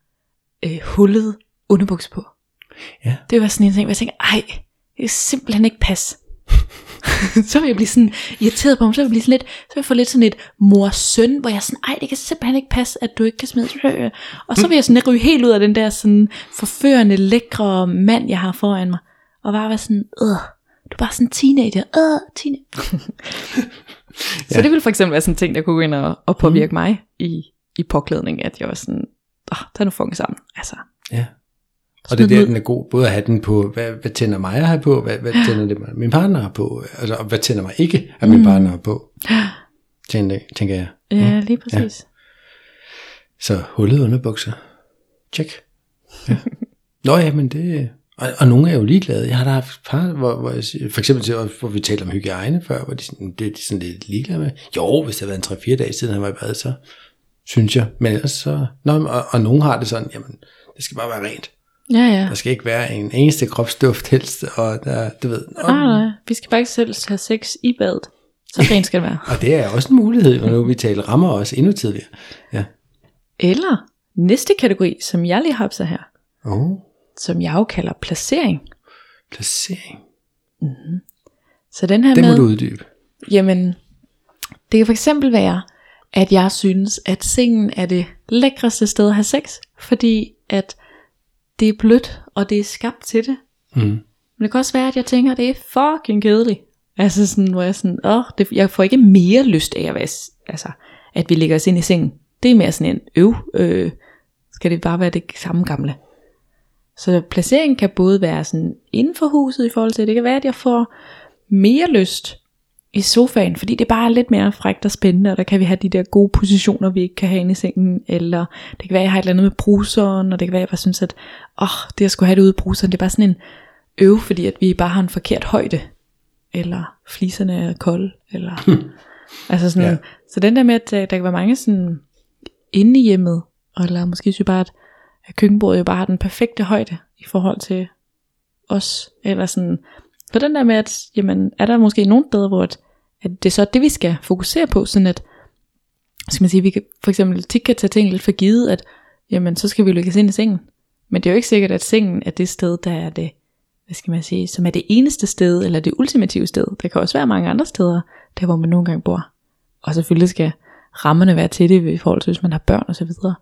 øh, hullet underbuks på. Ja. Det var sådan en ting, hvor jeg tænker, ej, det er simpelthen ikke pas. så vil jeg blive sådan irriteret på ham, så vil jeg blive sådan lidt, så vil jeg få lidt sådan et mor-søn, hvor jeg er sådan, ej, det kan simpelthen ikke passe, at du ikke kan smide. Og så vil jeg sådan ryge helt ud af den der sådan forførende, lækre mand, jeg har foran mig, og bare være sådan, øh, du er bare sådan en teenager, øh, teenager. Så det vil for eksempel være sådan en ting, der kunne gå ind og, og påvirke mm. mig i, i påklædning, at jeg var sådan, åh, tag nu fucking sammen. Altså, Ja. Og det er der, den er god, både at have den på, hvad, hvad tænder mig at have på, hvad, hvad tænder det min partner har på, altså, og hvad tænder mig ikke, at min partner har på, tænker, tænker jeg. ja, lige præcis. Så hullet underbukser. Check. Ja. Nå ja, men det... Og, og nogle er jo ligeglade. Jeg har da haft par, hvor, hvor jeg, for eksempel til, hvor vi talte om hygiejne før, hvor de, sådan, det er de sådan lidt ligeglade med. Jo, hvis det har været en 3-4 dage siden, han var i bad, så synes jeg. Men ellers så... Nå, og, og nogen har det sådan, jamen, det skal bare være rent. Ja, ja. Der skal ikke være en eneste kropsduft helst, og der, du ved. Og, Nej, nej, vi skal bare ikke selv have sex i badet. Så rent skal det være. og det er også en mulighed, og nu vi taler rammer også endnu tidligere. Ja. Eller næste kategori, som jeg lige har her, Oh, som jeg jo kalder placering. placering. Så den her Det må med, du uddybe. jamen, det kan for eksempel være, at jeg synes, at sengen er det lækreste sted at have sex, fordi at det er blødt, og det er skabt til det. Mm. Men det kan også være, at jeg tænker, at det er fucking kedeligt. Altså sådan, hvor jeg sådan, åh, det, jeg får ikke mere lyst af at være, altså, at vi lægger os ind i sengen. Det er mere sådan en øv, øh, skal det bare være det samme gamle. Så placeringen kan både være sådan inden for huset i forhold til, det kan være, at jeg får mere lyst i sofaen, fordi det bare er lidt mere frækt og spændende, og der kan vi have de der gode positioner, vi ikke kan have inde i sengen, eller det kan være, at jeg har et eller andet med bruseren, og det kan være, at jeg bare synes, at åh, det jeg skulle have det ude i bruseren, det er bare sådan en øv, fordi at vi bare har en forkert højde, eller fliserne er kolde, eller altså sådan, Ja. så den der med, at der, der kan være mange sådan inde i hjemmet, eller måske synes jeg bare, at, at køkkenbordet jo bare har den perfekte højde i forhold til os, eller sådan, på den der med, at jamen, er der måske nogle steder, hvor at, at det er så det, vi skal fokusere på, sådan at, skal man sige, vi kan for eksempel tit kan tage ting lidt for givet, at jamen, så skal vi os ind i sengen. Men det er jo ikke sikkert, at sengen er det sted, der er det, hvad skal man sige, som er det eneste sted, eller det ultimative sted. Der kan også være mange andre steder, der hvor man nogle gange bor. Og selvfølgelig skal rammerne være til det, i forhold til, hvis man har børn og så videre.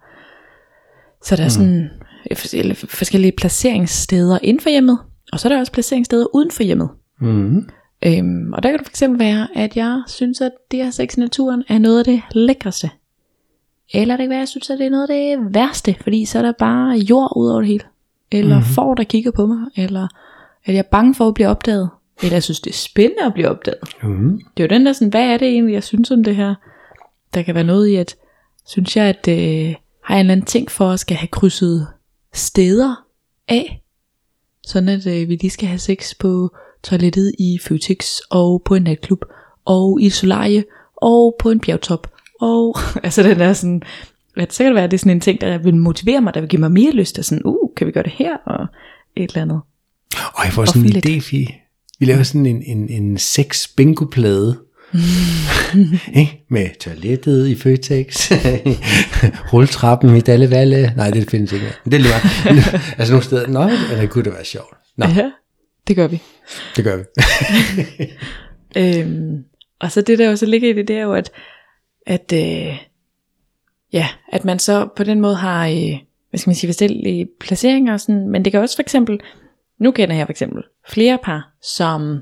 Så der er sådan forskellige, forskellige placeringssteder inden for hjemmet, og så er der også placeringssteder uden for hjemmet. Mm. Øhm, og der kan det for eksempel være, at jeg synes, at det her sex i naturen er noget af det lækreste. Eller det kan være, at jeg synes, at det er noget af det værste, fordi så er der bare jord ud over det hele. Eller mm-hmm. får, der kigger på mig. Eller at jeg er bange for at blive opdaget. Eller jeg synes, det er spændende at blive opdaget. Mm. Det er jo den der sådan, hvad er det egentlig, jeg synes om det her? Der kan være noget i, at synes jeg, at øh, har jeg en eller anden ting for at skal have krydset steder af, sådan at øh, vi lige skal have sex på toilettet i Føtex, og på en natklub, og i et solarie, og på en bjergtop, og altså den der sådan, at så kan det være, at det er sådan en ting, der vil motivere mig, der vil give mig mere lyst, og sådan, uh, kan vi gøre det her, og et eller andet. Og jeg får sådan en idé, Fie. Vi laver sådan en, en, en sex bingo plade. Ikke? Med toilettet i Føtex, rulletrappen i Dalle Valle. Nej, det findes ikke. mere. Det er lige meget. altså nogle steder. Nå, eller kunne det være sjovt? Nå, Ja, det gør vi det gør vi. Øhm, og så det der jo så ligger i det, det er jo, at, at, øh, ja, at man så på den måde har, øh, hvad skal man sige, forskellige placeringer og sådan, men det kan også for eksempel, nu kender jeg for eksempel flere par, som,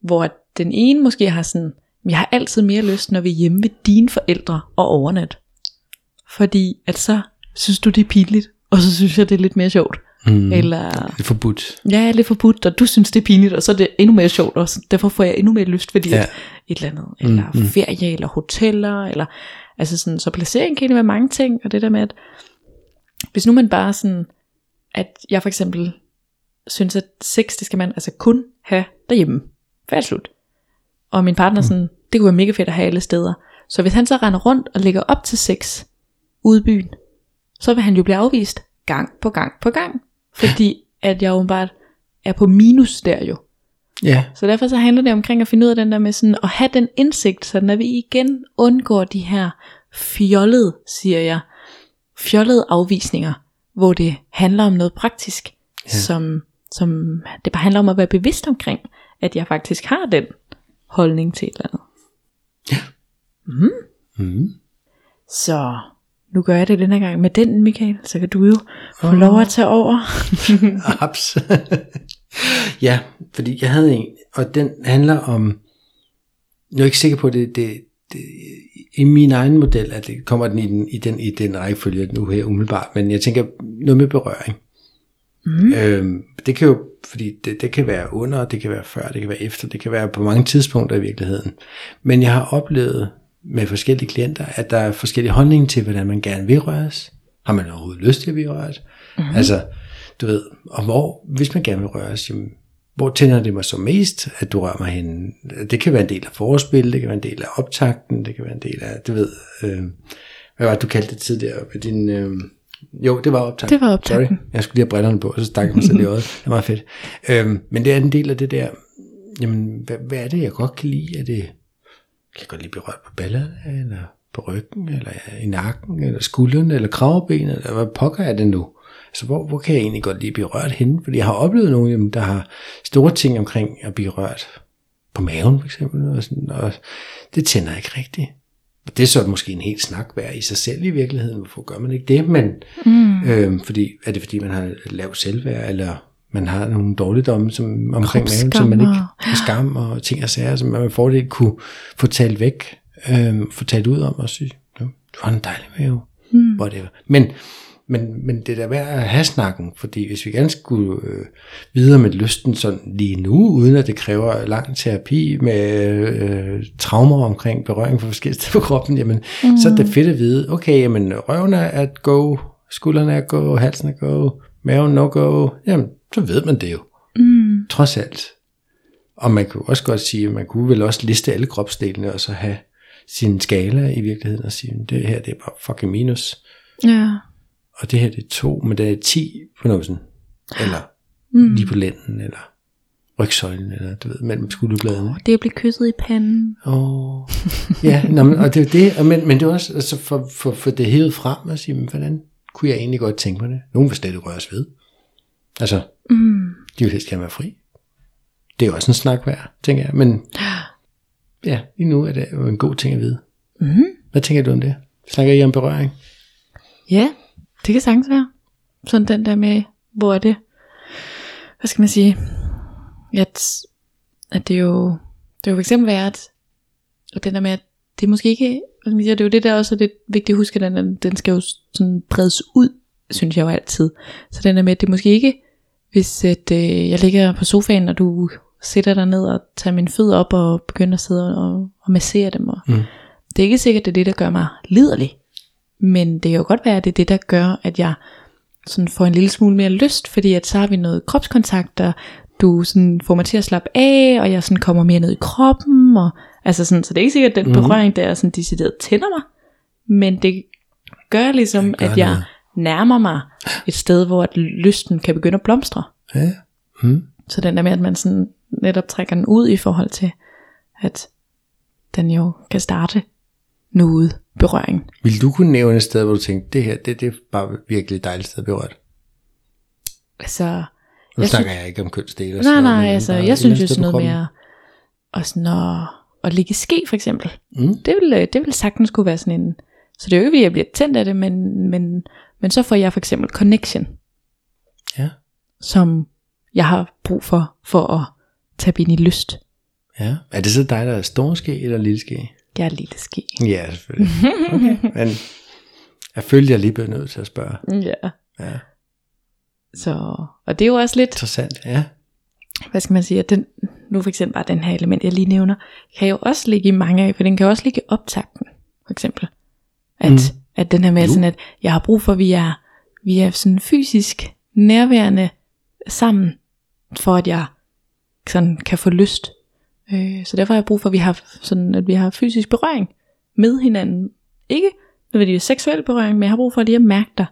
hvor den ene måske har sådan, jeg har altid mere lyst, når vi er hjemme ved dine forældre og overnat. Fordi at så synes du, det er pinligt, og så synes jeg, det er lidt mere sjovt. Mm. Eller Det er forbudt. Ja, lidt forbudt, og du synes, det er pinligt, og så er det endnu mere sjovt, og så derfor får jeg endnu mere lyst, fordi Ja. ja. et eller andet, eller Mm, mm. ferie, eller hoteller, eller, altså sådan, så placering kan egentlig være mange ting, og det der med, at hvis nu man bare sådan, at jeg for eksempel synes, at sex, det skal man altså kun have derhjemme, færdig slut. Og min partner Mm. sådan, det kunne være mega fedt at have alle steder. Så hvis han så render rundt og lægger op til sex ude i byen, så vil han jo blive afvist gang på gang på gang. Fordi at jeg bare er på minus der jo. Ja, Så derfor så handler det omkring at finde ud af den der med sådan at have den indsigt, sådan at vi igen undgår de her fjollede, siger jeg, fjollede afvisninger, hvor det handler om noget praktisk, ja. som, som det bare handler om at være bevidst omkring, at jeg faktisk har den holdning til et eller andet. mm. Så nu gør jeg det den her gang med den, Michael, så kan du jo få lov at tage over. Abs. ja, fordi jeg havde en, og den handler om, jeg er ikke sikker på det, det, det i min egen model, at det kommer den i den, i den, i den rækkefølge nu her umiddelbart, men jeg tænker noget med berøring. Mm. Øhm, det kan jo, fordi det, det kan være under, det kan være før, det kan være efter, det kan være på mange tidspunkter i virkeligheden. Men jeg har oplevet med forskellige klienter, at der er forskellige holdninger til, hvordan man gerne vil røres. Har man overhovedet lyst til at blive rørt? Mm-hmm. Altså, du ved, og hvor, hvis man gerne vil røres, jamen, hvor tænder det mig så mest, at du rører mig hen? Det kan være en del af forspil, det kan være en del af optakten, det kan være en del af, du ved, øh, hvad var det, du kaldte det tidligere? Med din, øh, jo, det var optakten. Det var optakten. Sorry, jeg skulle lige have brillerne på, så stak jeg mig selv i øjet. Det meget fedt. Øhm, men det er en del af det der, jamen, hvad, hvad er det, jeg godt kan lide? Er det, kan jeg godt lide at blive rørt på ballerne, eller på ryggen, eller i nakken, eller skulderen, eller kravbenet, eller hvad pokker er det nu? Altså, hvor, hvor kan jeg egentlig godt lide at blive rørt henne? Fordi jeg har oplevet nogen, jamen, der har store ting omkring at blive rørt på maven for eksempel, og, sådan, og det tænder ikke rigtigt. Og det er så måske en helt snak værd i sig selv i virkeligheden. Hvorfor gør man ikke det? Men, mm. øhm, fordi, er det fordi, man har lav selvværd, eller man har nogle dårligdomme som, omkring maven, som man ikke har skam og ting og sager, som man får det kunne få talt væk, øhm, få talt ud om og sige, du har en dejlig mave. Mm. Whatever. Men, men, men det er da værd at have snakken, fordi hvis vi gerne skulle øh, videre med lysten sådan lige nu, uden at det kræver lang terapi med øh, traumer omkring berøring for forskellige steder på kroppen, jamen, mm. så er det fedt at vide, okay, jamen, røven er at go, skuldrene er go, halsen er go, maven no go, jamen, så ved man det jo. Mm. Trods alt. Og man kunne også godt sige, at man kunne vel også liste alle kropsdelene, og så have sin skala i virkeligheden, og sige, det her det er bare fucking minus. Ja og det her det er to, men det er 10 på numsen, eller mm. lige på lænden, eller rygsøjlen, eller du ved, mellem skulderbladene. Oh, det at blive kysset i panden. Åh, oh. ja, nå, men, og det er det, og, men, men det er også altså for, for, for det hævet frem og sige, men hvordan kunne jeg egentlig godt tænke mig det? Nogen vil slet røres ved. Altså, mm. de vil helst gerne være fri. Det er også en snak værd, tænker jeg, men ja, lige nu er det jo en god ting at vide. Mm. Hvad tænker du om det? Snakker I om berøring? Ja, det kan sagtens være. Sådan den der med, hvor er det, hvad skal man sige, at, at det jo, det er jo for eksempel være, at, og den der med, at det er måske ikke, hvad skal man sige, det er jo det der også er det vigtigt at huske, at den, den skal jo sådan bredes ud, synes jeg jo altid. Så den der med, at det er måske ikke, hvis at, øh, jeg ligger på sofaen, og du sætter dig ned og tager mine fødder op og begynder at sidde og, og massere dem. Og, mm. Det er ikke sikkert, det er det, der gør mig liderlig. Men det kan jo godt være, at det er det, der gør, at jeg sådan får en lille smule mere lyst, fordi at så har vi noget kropskontakt, og du sådan får mig til at slappe af, og jeg sådan kommer mere ned i kroppen, og altså sådan, så det er ikke sikkert, at den mhm. berøring der sådan decideret tænder mig, men det gør ligesom, gør at jeg noget. nærmer mig et sted, hvor at lysten kan begynde at blomstre. Ja. Mm. Så den der med, at man sådan netop trækker den ud i forhold til, at den jo kan starte noget berøring. Vil du kunne nævne et sted, hvor du tænkte, det her, det, det er bare virkelig et dejligt sted at berørt? Altså... Nu jeg snakker synes, jeg ikke om kønsdele. Nej, nej, altså, jeg synes jo sådan noget mere, og sådan at, ligge ske for eksempel. Mm. Det, vil, øh, det vil sagtens kunne være sådan en, så det er jo ikke, at jeg bliver tændt af det, men, men, men så får jeg for eksempel connection. Ja. Som jeg har brug for, for at tage ind i lyst. Ja. Er det så dig, der er stor ske eller lille ske? Jeg er lille ski. Ja, selvfølgelig. Okay. Men jeg følte, jeg lige blev nødt til at spørge. Ja. Ja. Så, og det er jo også lidt... Interessant, ja. Hvad skal man sige, at den, nu for eksempel bare den her element, jeg lige nævner, kan jo også ligge i mange af, for den kan også ligge i optakten, for eksempel. At, mm. at den her med sådan, at jeg har brug for, at vi er, vi er sådan fysisk nærværende sammen, for at jeg sådan kan få lyst Øh, så derfor har jeg brug for, at vi har, sådan, at vi har fysisk berøring med hinanden. Ikke nødvendigvis seksuel berøring, men jeg har brug for lige at mærke dig,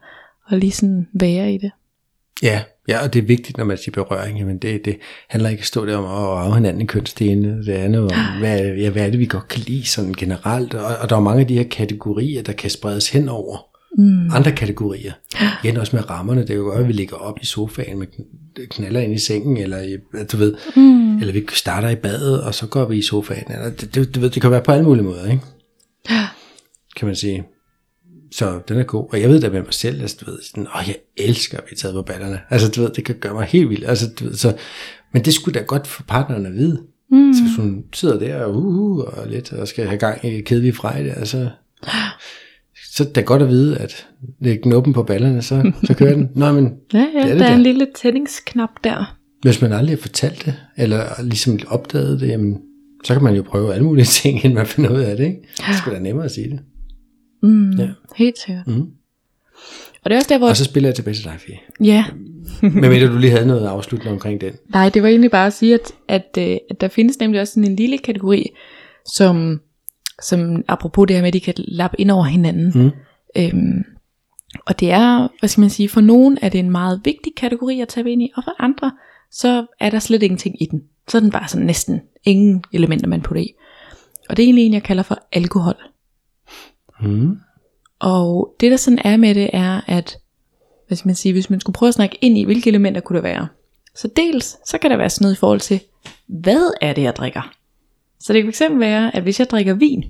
og lige sådan være i det. Ja, ja, og det er vigtigt, når man siger berøring, jamen det, det handler ikke at stå der om at rave hinanden i kønsdelene, det andet om, hvad, ja, hvad er det, vi godt kan lide sådan generelt, og, og der er mange af de her kategorier, der kan spredes hen over mm. andre kategorier. Igen også med rammerne, det er jo godt, at vi ligger op i sofaen med knaller ind i sengen, eller i, du ved, mm. eller vi starter i badet, og så går vi i sofaen. Eller, det, det, du ved, det kan være på alle mulige måder, ikke? Ja. Kan man sige. Så den er god. Og jeg ved da med mig selv, altså, du ved, sådan, åh, jeg elsker at blive taget på ballerne. Altså, du ved, det kan gøre mig helt vildt. Altså, du ved, så, men det skulle da godt for partneren at vide. Mm. Så hvis hun sidder der og, uh, uh, og lidt, og skal have gang i kedelig frejde, altså, så det er godt at vide, at det er knuppen på ballerne, så, så kører den. Nå, men ja, ja, det er det der er en lille tændingsknap der. Hvis man aldrig har fortalt det, eller ligesom opdaget det, jamen, så kan man jo prøve alle mulige ting, inden man finder ud af det. Ikke? Det skulle da nemmere at sige det. Mm, ja. Helt sikkert. Mm. Og det er også der, hvor... Og så spiller jeg tilbage til dig, Fie. Ja. Men mener du lige havde noget afsluttende omkring den? Nej, det var egentlig bare at sige, at, at, øh, at der findes nemlig også sådan en lille kategori, som som apropos det her med, at de kan lappe ind over hinanden. Mm. Øhm, og det er, hvad skal man sige, for nogen er det en meget vigtig kategori at tage ind i, og for andre, så er der slet ingenting i den. Så er den bare sådan næsten ingen elementer, man putter i. Og det er egentlig en, jeg kalder for alkohol. Mm. Og det der sådan er med det, er at, hvad skal man sige, hvis man skulle prøve at snakke ind i, hvilke elementer kunne det være. Så dels, så kan der være sådan noget i forhold til, hvad er det, jeg drikker? Så det kan fx være, at hvis jeg drikker vin,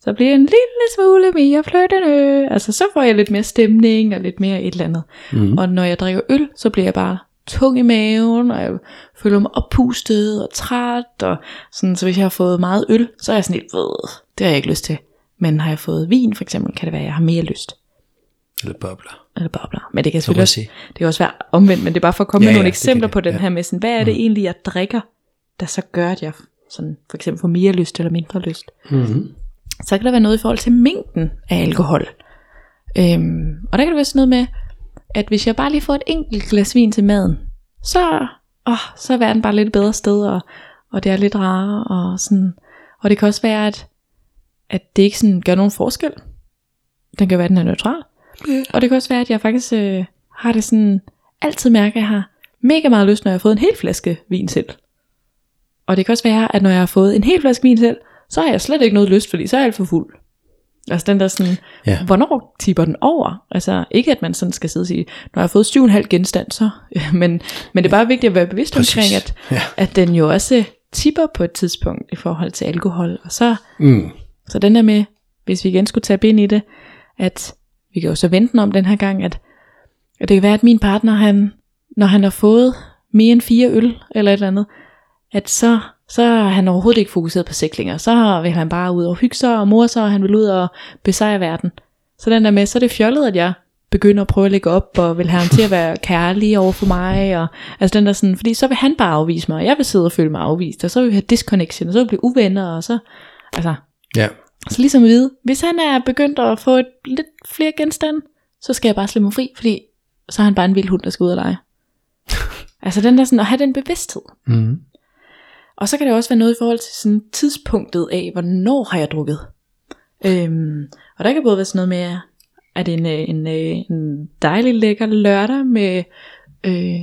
så bliver jeg en lille smule mere flyttende. Altså så får jeg lidt mere stemning og lidt mere et eller andet. Mm. Og når jeg drikker øl, så bliver jeg bare tung i maven, og jeg føler mig oppustet og træt. Og sådan, så hvis jeg har fået meget øl, så er jeg sådan lidt, ved, det har jeg ikke lyst til. Men har jeg fået vin for eksempel, kan det være, at jeg har mere lyst. Eller bobler. Eller bobler. Men det kan selvfølgelig også, det kan også være omvendt, men det er bare for at komme ja, med nogle ja, eksempler på den ja. her med sådan, hvad er det mm. egentlig, jeg drikker, der så gør, at jeg sådan, for eksempel får mere lyst eller mindre lyst. Mm-hmm. Så kan der være noget i forhold til mængden af alkohol. Øhm, og der kan det være sådan noget med, at hvis jeg bare lige får et enkelt glas vin til maden, så, åh, så er verden bare lidt bedre sted, og, og det er lidt rarere, og sådan. Og det kan også være, at, at det ikke sådan gør nogen forskel. Den kan være, at den er neutral. Yeah. Og det kan også være, at jeg faktisk øh, har det sådan, altid mærker, at jeg har mega meget lyst, når jeg har fået en hel flaske vin selv. Og det kan også være, at når jeg har fået en hel flaske vin selv, så har jeg slet ikke noget lyst, fordi så er jeg alt for fuld. Altså den der sådan, ja. hvornår tipper den over? Altså ikke at man sådan skal sidde og sige, når jeg har fået 7,5 genstand, så, men, men det er bare vigtigt at være bevidst Præcis. omkring, at, ja. at den jo også tipper på et tidspunkt i forhold til alkohol. Og så, mm. Så den der med, hvis vi igen skulle tage ind i det, at vi kan jo så vente om den her gang, at, at det kan være, at min partner, han, når han har fået mere end fire øl, eller et eller andet, at så, så er han overhovedet ikke fokuseret på sæklinger. Så vil han bare ud og hygge sig og mor sig, og han vil ud og besejre verden. Så den der med, så er det fjollet, at jeg begynder at prøve at lægge op, og vil have ham til at være kærlig over for mig, og altså den der sådan, fordi så vil han bare afvise mig, og jeg vil sidde og føle mig afvist, og så vil vi have disconnection, og så vil vi blive uvenner, og så, altså, ja. så ligesom at vide, hvis han er begyndt at få et, lidt flere genstande, så skal jeg bare slippe mig fri, fordi så er han bare en vild hund, der skal ud og lege. altså den der sådan, at have den bevidsthed. Mm. Og så kan det også være noget i forhold til sådan tidspunktet af, hvornår har jeg drukket. Øhm, og der kan både være sådan noget med, at en, øh, en, øh, en dejlig lækker lørdag med øh,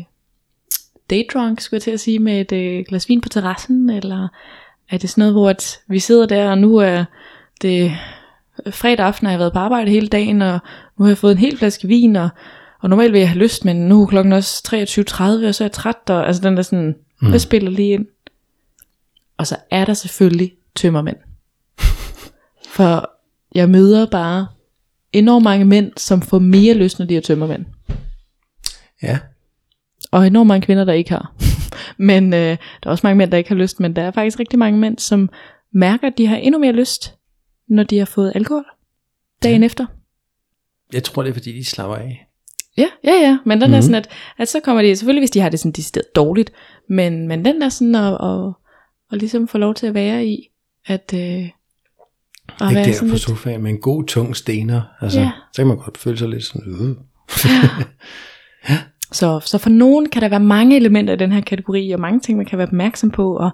daydrunk, skulle jeg til at sige, med et øh, glas vin på terrassen, eller er det sådan noget, hvor at vi sidder der, og nu er det fredag aften, og jeg har været på arbejde hele dagen, og nu har jeg fået en hel flaske vin, og, og normalt vil jeg have lyst, men nu er klokken også 23.30, og så er jeg træt, og altså den der sådan, mm. hvad spiller lige ind? Og så er der selvfølgelig tømmermænd. For jeg møder bare enormt mange mænd, som får mere lyst, når de er tømmermænd. Ja. Og enormt mange kvinder, der ikke har. Men øh, der er også mange mænd, der ikke har lyst, men der er faktisk rigtig mange mænd, som mærker, at de har endnu mere lyst, når de har fået alkohol dagen ja. efter. Jeg tror, det er fordi, de slapper af. Ja, ja, ja. Men den mm-hmm. er mhm. sådan, at, at så kommer de, selvfølgelig hvis de har det sådan de steder dårligt, men, men den der sådan at, at, og ligesom få lov til at være i, at... Øh, at Ikke der på sofaen med en god tung stener, altså, ja. så kan man godt føle sig lidt sådan, øh. ja. Så, så for nogen kan der være mange elementer i den her kategori, og mange ting, man kan være opmærksom på, og,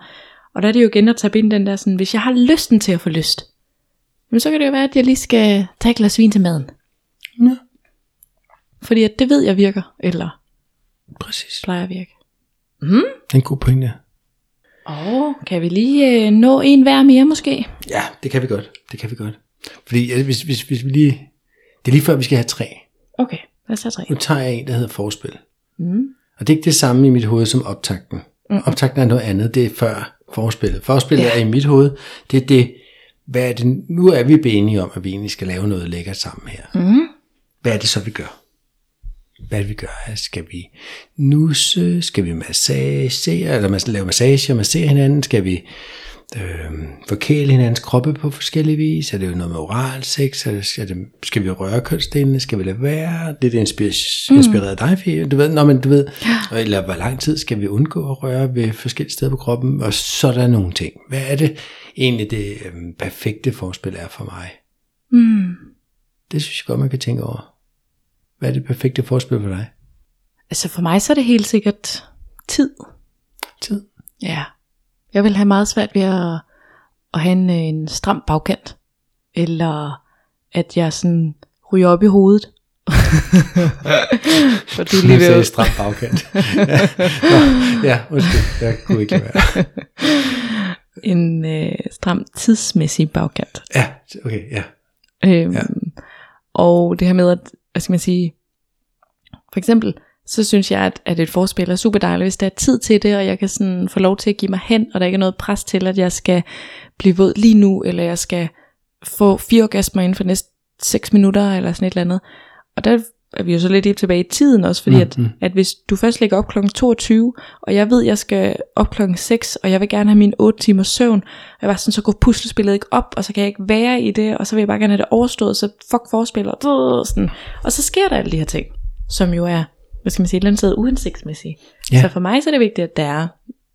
og der er det jo igen at tage ind den der sådan, hvis jeg har lysten til at få lyst, men så kan det jo være, at jeg lige skal tage et glas vin til maden. Ja. Fordi at det ved jeg virker, eller Præcis. plejer at virke. Mm. En god pointe. Og kan vi lige øh, nå en hver mere måske? Ja, det kan vi godt. Det kan vi godt. Fordi ja, hvis, hvis, hvis vi lige... Det er lige før, vi skal have tre. Okay, lad os have tre. Nu tager jeg en, der hedder forspil. Mm. Og det er ikke det samme i mit hoved som optakten. Mm. Optakten er noget andet. Det er før forspillet. Forspillet ja. er i mit hoved. Det er det, hvad er det, nu er vi enige om, at vi egentlig skal lave noget lækkert sammen her. Mm. Hvad er det så, vi gør? hvad vi gør. Skal vi nusse? Skal vi massage? Eller lave massage og massere hinanden? Skal vi øh, forkæle hinandens kroppe på forskellige vis? Er det jo noget med oral sex? Er det, skal, det, skal vi røre kønsdelene? Skal vi lade være? Det er inspir- mm. inspireret af dig, Du ved, nå, men du ved, eller hvor lang tid skal vi undgå at røre ved forskellige steder på kroppen? Og så er der nogle ting. Hvad er det egentlig det øh, perfekte forspil er for mig? Mm. Det synes jeg godt, man kan tænke over. Hvad er det perfekte forspil for dig? Altså for mig så er det helt sikkert tid. Tid? Ja. Jeg vil have meget svært ved at, at have en, en stram bagkant. Eller at jeg sådan ryger op i hovedet. for du lige ved... stram bagkant. ja, Nå, ja måske. Jeg kunne ikke være. en øh, stram tidsmæssig bagkant. Ja, okay, ja. Øhm, ja. Og det her med, at hvad skal man sige, for eksempel, så synes jeg, at, at et forspil er super dejligt, hvis der er tid til det, og jeg kan sådan få lov til at give mig hen, og der ikke er noget pres til, at jeg skal blive våd lige nu, eller jeg skal få fire orgasmer inden for næste 6 minutter, eller sådan et eller andet. Og der er vi jo så lidt tilbage i tiden også, fordi mm-hmm. at, at hvis du først ligger op kl. 22, og jeg ved, at jeg skal op kl. 6, og jeg vil gerne have min 8 timer søvn, og jeg var sådan, så går puslespillet ikke op, og så kan jeg ikke være i det, og så vil jeg bare gerne have det overstået, så fuck forspiller, og, sådan. og så sker der alle de her ting, som jo er, hvad skal man sige, et eller andet sted uhensigtsmæssigt. Ja. Så for mig så er det vigtigt, at der er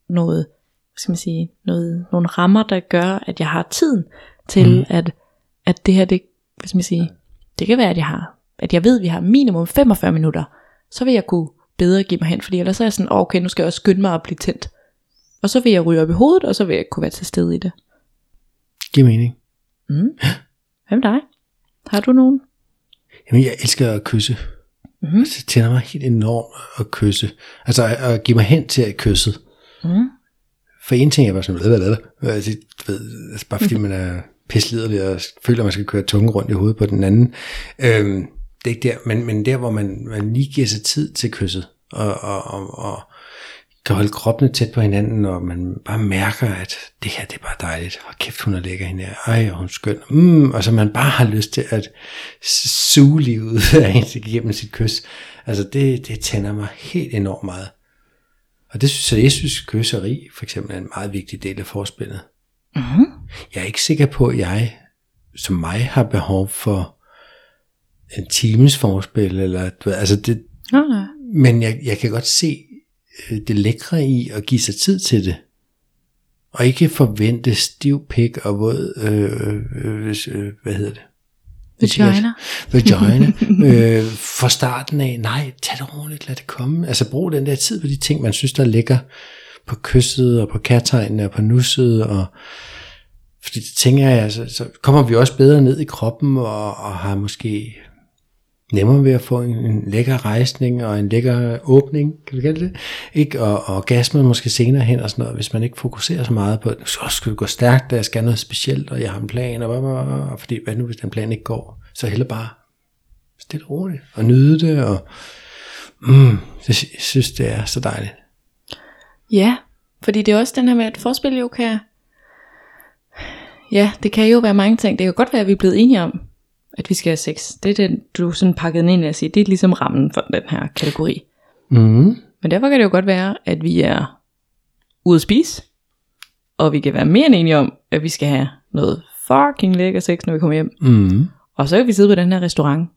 noget, hvad skal man sige, noget, nogle rammer, der gør, at jeg har tiden til, mm. at, at det her, det, hvad skal man sige, det kan være, at jeg har at jeg ved, at vi har minimum 45 minutter, så vil jeg kunne bedre give mig hen, fordi ellers er jeg sådan, okay, nu skal jeg også skynde mig at blive tændt. Og så vil jeg ryge op i hovedet, og så vil jeg kunne være til stede i det. Giver mening. Mm. Hvem dig? Har du nogen? Jamen, jeg elsker at kysse. Mm-hmm. Altså, det tænder mig helt enormt at kysse. Altså, at give mig hen til at kysse. Mm. For en ting er bare sådan, hvad, hvad, altså, ved, altså, bare fordi man er pisseliderlig og føler, at man skal køre tunge rundt i hovedet på den anden. Øhm, det er ikke der, men, men der, hvor man, man lige giver sig tid til kysset, og, og, og, og kan holde kroppene tæt på hinanden, og man bare mærker, at det her, det er bare dejligt. Og kæft, hun er lækker hende her. Ej, og hun er skøn. Mm, og så man bare har lyst til at suge livet af en igennem sit kys. Altså, det, det tænder mig helt enormt meget. Og det synes jeg, jeg synes, kysseri for eksempel er en meget vigtig del af forspillet. Mm-hmm. Jeg er ikke sikker på, at jeg som mig har behov for en times forspil, eller du ved, altså det, oh, nej. men jeg, jeg kan godt se det lækre i at give sig tid til det. Og ikke forvente stiv pik og våd, øh, øh, øh, hvad hedder det? Vagina. Vagina. øh, for starten af, nej, tag det roligt, lad det komme. Altså brug den der tid på de ting, man synes, der er lækker på kysset og på kærtegnene og på nusset og fordi det tænker jeg, altså, så kommer vi også bedre ned i kroppen og, og har måske nemmere ved at få en, en lækker rejsning og en lækker åbning, kan vi kalde det, ikke? Og, og orgasmen måske senere hen og sådan noget, hvis man ikke fokuserer så meget på, så skal det gå stærkt, og jeg skal noget specielt, og jeg har en plan, og, og, og, og fordi hvad nu, hvis den plan ikke går, så heller bare stille roligt, og nyde det, og mm, jeg synes, det er så dejligt. Ja, fordi det er også den her med, at forspil jo kan... Ja, det kan jo være mange ting. Det kan godt være, at vi er blevet enige om, at vi skal have sex. Det er den, du sådan pakket ind i at sige, det er ligesom rammen for den her kategori. Mm. Men derfor kan det jo godt være, at vi er ude at spise, og vi kan være mere end enige om, at vi skal have noget fucking lækker sex, når vi kommer hjem. Mm. Og så kan vi sidde på den her restaurant,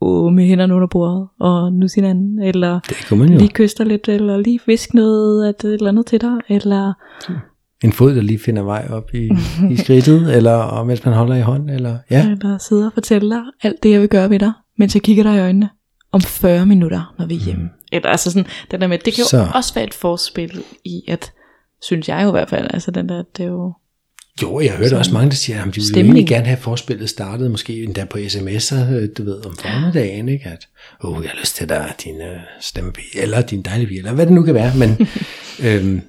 og med hænderne under bordet, og nu sin anden, eller det man jo. lige kyster lidt, eller lige visk noget at et eller andet til dig, eller... En fod, der lige finder vej op i, i skridtet, eller og mens man holder i hånd, eller ja. Eller sidder og fortæller dig alt det, jeg vil gøre ved dig, mens jeg kigger dig i øjnene om 40 minutter, når vi er hjemme. Mm. Eller altså sådan, den der med, det kan jo så. også være et forspil i, at, synes jeg jo i hvert fald, altså den der, det er jo jo, jeg hørte også mange, der siger, at de ville egentlig gerne have forspillet startet, måske endda på sms'er, øh, du ved, om formiddagen, ikke? At, åh, oh, jeg har lyst til dig, din uh, stemmepige, eller din dejlige pige, eller hvad det nu kan være, men øhm,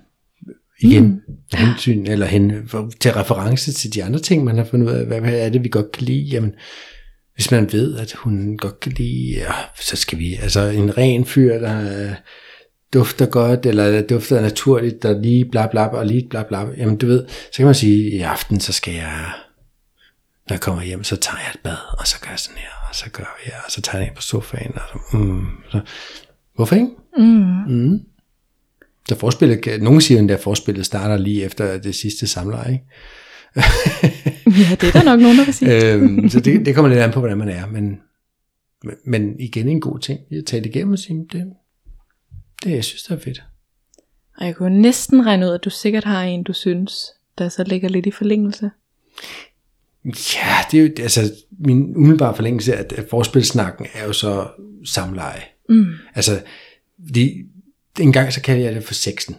igen, mm. Hensyn, eller hen, for, til reference til de andre ting, man har fundet ud af, hvad, hvad er det, vi godt kan lide, jamen, hvis man ved, at hun godt kan lide, ja, så skal vi, altså en ren fyr, der dufter godt, eller dufter naturligt, der lige bla bla, og lige bla bla. Jamen du ved, så kan man sige, i aften, så skal jeg, når jeg kommer hjem, så tager jeg et bad, og så gør jeg sådan her, og så gør jeg, og så tager jeg ind på sofaen, og så, mm, så hvorfor ikke? Mm. Mm. Så forspillet, nogen siger at forspillet starter lige efter det sidste samleje, ikke? ja, det er der nok nogen, der vil sige. øhm, så det, det kommer lidt an på, hvordan man er, men, men igen en god ting, at tage det igennem og sige, det, det jeg synes, det er fedt. Og jeg kunne næsten regne ud, at du sikkert har en, du synes, der så ligger lidt i forlængelse. Ja, det er jo, altså, min umiddelbare forlængelse af, at forspilsnakken er jo så samleje. Mm. Altså, det, en gang så kalder jeg det for sexen.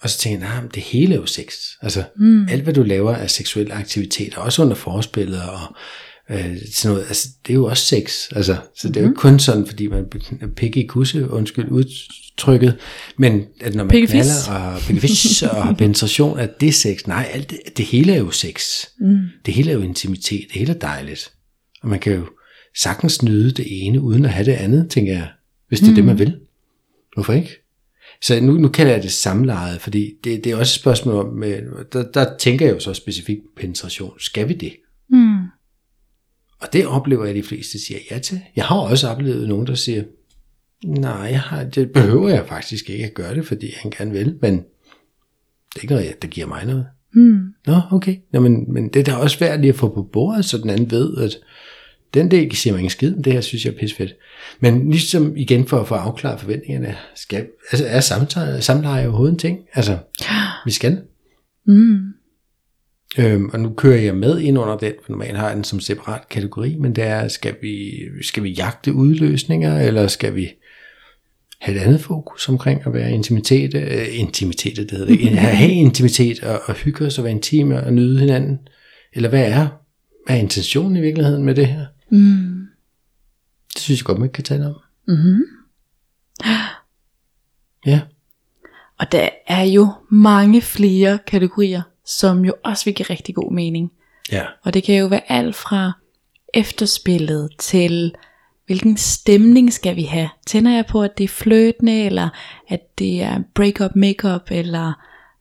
Og så tænker jeg, nah, det hele er jo sex. Altså, mm. alt hvad du laver er seksuel aktivitet, også under forspillet, og øh, sådan noget, altså, det er jo også sex. Altså, så det er jo ikke kun sådan, fordi man pikke i kusse, undskyld udtrykket, men at når man Pikkefis. knaller og pikkefis og har penetration, at det er sex. Nej, alt det, det hele er jo sex. Mm. Det hele er jo intimitet, det hele er dejligt. Og man kan jo sagtens nyde det ene, uden at have det andet, tænker jeg. hvis det er mm. det, man vil. Hvorfor ikke? Så nu, nu kalder jeg det samlejet, fordi det, det er også et spørgsmål om, med, der, der tænker jeg jo så specifikt på penetration. Skal vi det? Mm. Og det oplever jeg, at de fleste siger ja til. Jeg har også oplevet nogen, der siger, nej, jeg har, det behøver jeg faktisk ikke at gøre det, fordi han gerne vil, men det er ikke noget, der giver mig noget. Mm. Nå, okay. Nå, men, men det er da også værd lige at få på bordet, så den anden ved, at den del siger mig ingen skid, men det her synes jeg er fedt. Men ligesom igen for at få afklaret forventningerne, skal, altså er samtale, samleje overhovedet en ting? Altså, vi skal. Mm. Øhm, og nu kører jeg med ind under den, for normalt har jeg den som separat kategori, men det er, skal vi, skal vi jagte udløsninger, eller skal vi have et andet fokus omkring at være intimitet, øh, intimitet, det hedder det, have intimitet og, og hygge os og være intime og nyde hinanden? Eller hvad er, hvad er intentionen i virkeligheden med det her? Mm. Det synes jeg godt, man kan tale om. Mm-hmm. Ja. Og der er jo mange flere kategorier, som jo også vil give rigtig god mening. Ja. Og det kan jo være alt fra efterspillet til hvilken stemning skal vi have? Tænder jeg på, at det er fløtende, eller at det er break-up makeup, eller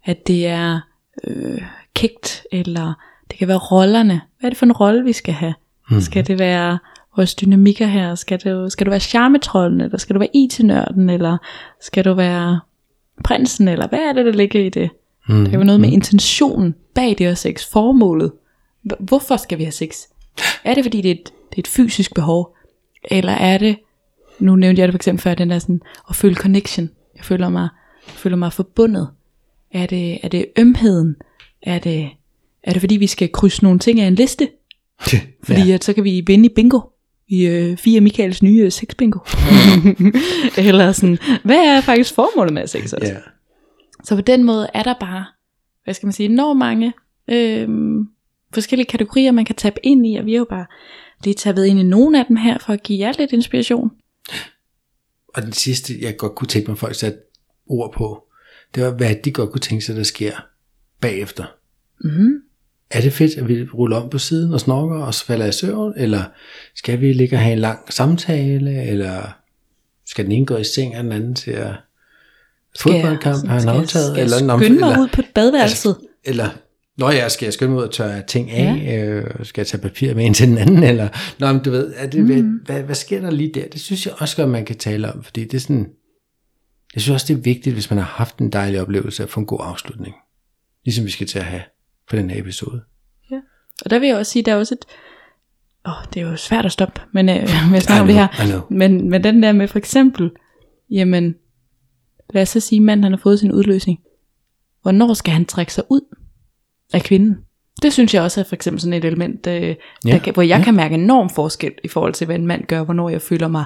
at det er øh, kigt, eller det kan være rollerne. Hvad er det for en rolle, vi skal have? Mm. Skal det være vores dynamikker her? Skal, det, skal du være charmetrollen, eller skal du være IT-nørden, eller skal du være prinsen, eller hvad er det, der ligger i det? Mm. Det er jo noget med intentionen bag det her sex, formålet. Hvorfor skal vi have sex? Er det fordi det er et, det er et fysisk behov? Eller er det, nu nævnte jeg det for eksempel før, den der sådan, at føle connection. Jeg føler mig, jeg føler mig forbundet. Er det, er det ømheden? Er det, er det fordi vi skal krydse nogle ting af en liste? Fordi ja. at så kan vi vinde i bingo. I øh, fire Michaels nye sex bingo. Eller sådan, hvad er faktisk formålet med sex også? Ja. Så på den måde er der bare, hvad skal man sige, enormt mange øh, forskellige kategorier, man kan tabe ind i, og vi har jo bare lige tabet ind i nogle af dem her, for at give jer lidt inspiration. Og den sidste, jeg godt kunne tænke mig, folk satte ord på, det var, hvad de godt kunne tænke sig, der sker bagefter. Mm-hmm. Er det fedt, at vi ruller om på siden og snorker og så falder i søvn, eller skal vi ligge og have en lang samtale, eller skal den ene gå i seng, og den anden til at fodboldkamp har han aftaget? Skal jeg eller, skynde mig eller, ud på badeværelset? Altså, eller, når jeg skal jeg skynde mig ud og tørre ting af, ja. øh, skal jeg tage papir med en til den anden, eller, nå, men du ved, er det, mm. hvad, hvad, hvad sker der lige der? Det synes jeg også godt, man kan tale om, fordi det er sådan, jeg synes også, det er vigtigt, hvis man har haft en dejlig oplevelse, at få en god afslutning. Ligesom vi skal til at have på den her episode. Ja. Og der vil jeg også sige, der er også et, åh, oh, det er jo svært at stoppe, men øh, med at snakke om det her, men, men den der med for eksempel, jamen, lad os så sige, at manden han har fået sin udløsning. Hvornår skal han trække sig ud af kvinden? Det synes jeg også er for eksempel sådan et element, øh, ja. der kan, hvor jeg ja. kan mærke enorm forskel i forhold til, hvad en mand gør, hvornår jeg føler mig,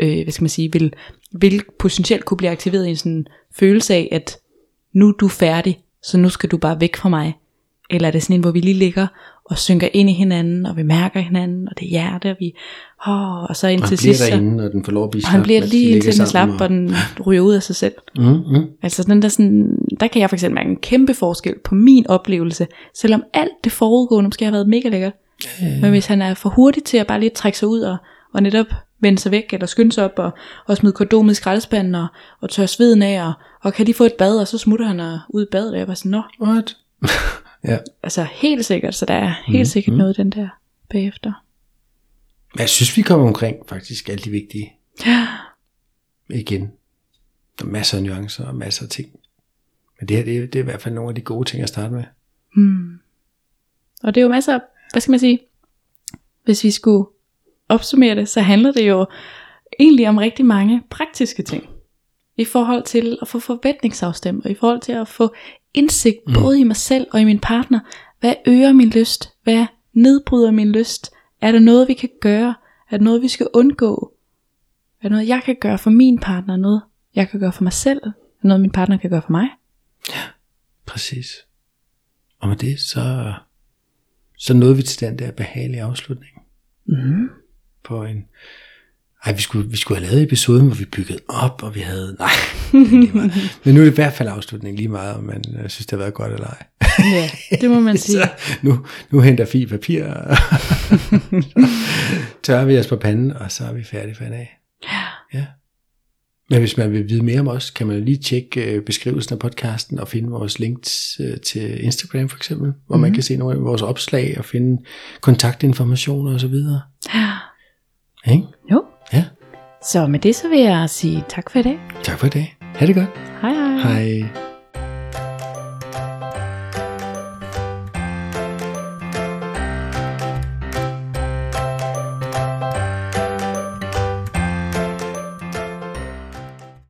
øh, hvad skal man sige, vil, vil potentielt kunne blive aktiveret i en sådan følelse af, at nu er du færdig, så nu skal du bare væk fra mig. Eller er det sådan en, hvor vi lige ligger og synker ind i hinanden, og vi mærker hinanden, og det er hjerte, og vi, åh, og så indtil sidst, så, derinde, og den får lov at blive og han bliver lige indtil den slap, og, og den ryger ud af sig selv. Mm, mm. Altså den der sådan, der kan jeg for eksempel mærke en kæmpe forskel på min oplevelse, selvom alt det forudgående måske har været mega lækkert. Øh. Men hvis han er for hurtig til at bare lige trække sig ud, og, og netop vende sig væk, eller skynde sig op, og, og smide kondomet i skraldespanden, og, og tørre sveden af, og, og kan de få et bad, og så smutter han og ud i badet, og jeg var sådan, nå, What? Ja. Altså helt sikkert, så der er helt mm, sikkert mm. noget den der bagefter. Jeg synes, vi kommer omkring faktisk alt det vigtige. Ja. Igen. Der er masser af nuancer og masser af ting. Men det her, det er, det er i hvert fald nogle af de gode ting at starte med. Hmm. Og det er jo masser af, hvad skal man sige, hvis vi skulle opsummere det, så handler det jo egentlig om rigtig mange praktiske ting. I forhold til at få forventningsafstemt, og i forhold til at få indsigt mm. både i mig selv og i min partner. Hvad øger min lyst? Hvad nedbryder min lyst? Er der noget, vi kan gøre? Er der noget, vi skal undgå? Er der noget, jeg kan gøre for min partner? Noget, jeg kan gøre for mig selv? Er der noget, min partner kan gøre for mig? Ja, præcis. Og med det, så, så nåede vi til den der behagelige afslutning. Mm. På en, ej, vi skulle, vi skulle have lavet episoden, hvor vi byggede op, og vi havde, nej. Men nu er det i hvert fald afslutningen lige meget, om man øh, synes, det har været godt eller ej. ja, det må man sige. Så nu, nu henter fint papir, og tørrer vi os på panden, og så er vi færdige for en dag. Ja. ja. Men hvis man vil vide mere om os, kan man lige tjekke øh, beskrivelsen af podcasten og finde vores links øh, til Instagram for eksempel, hvor mm-hmm. man mhm. kan se nogle af vores opslag og finde kontaktinformationer osv. Ja. Ikke? Så med det så vil jeg sige tak for i dag. Tak for i dag. Ha' det godt. Hej hej. Hej.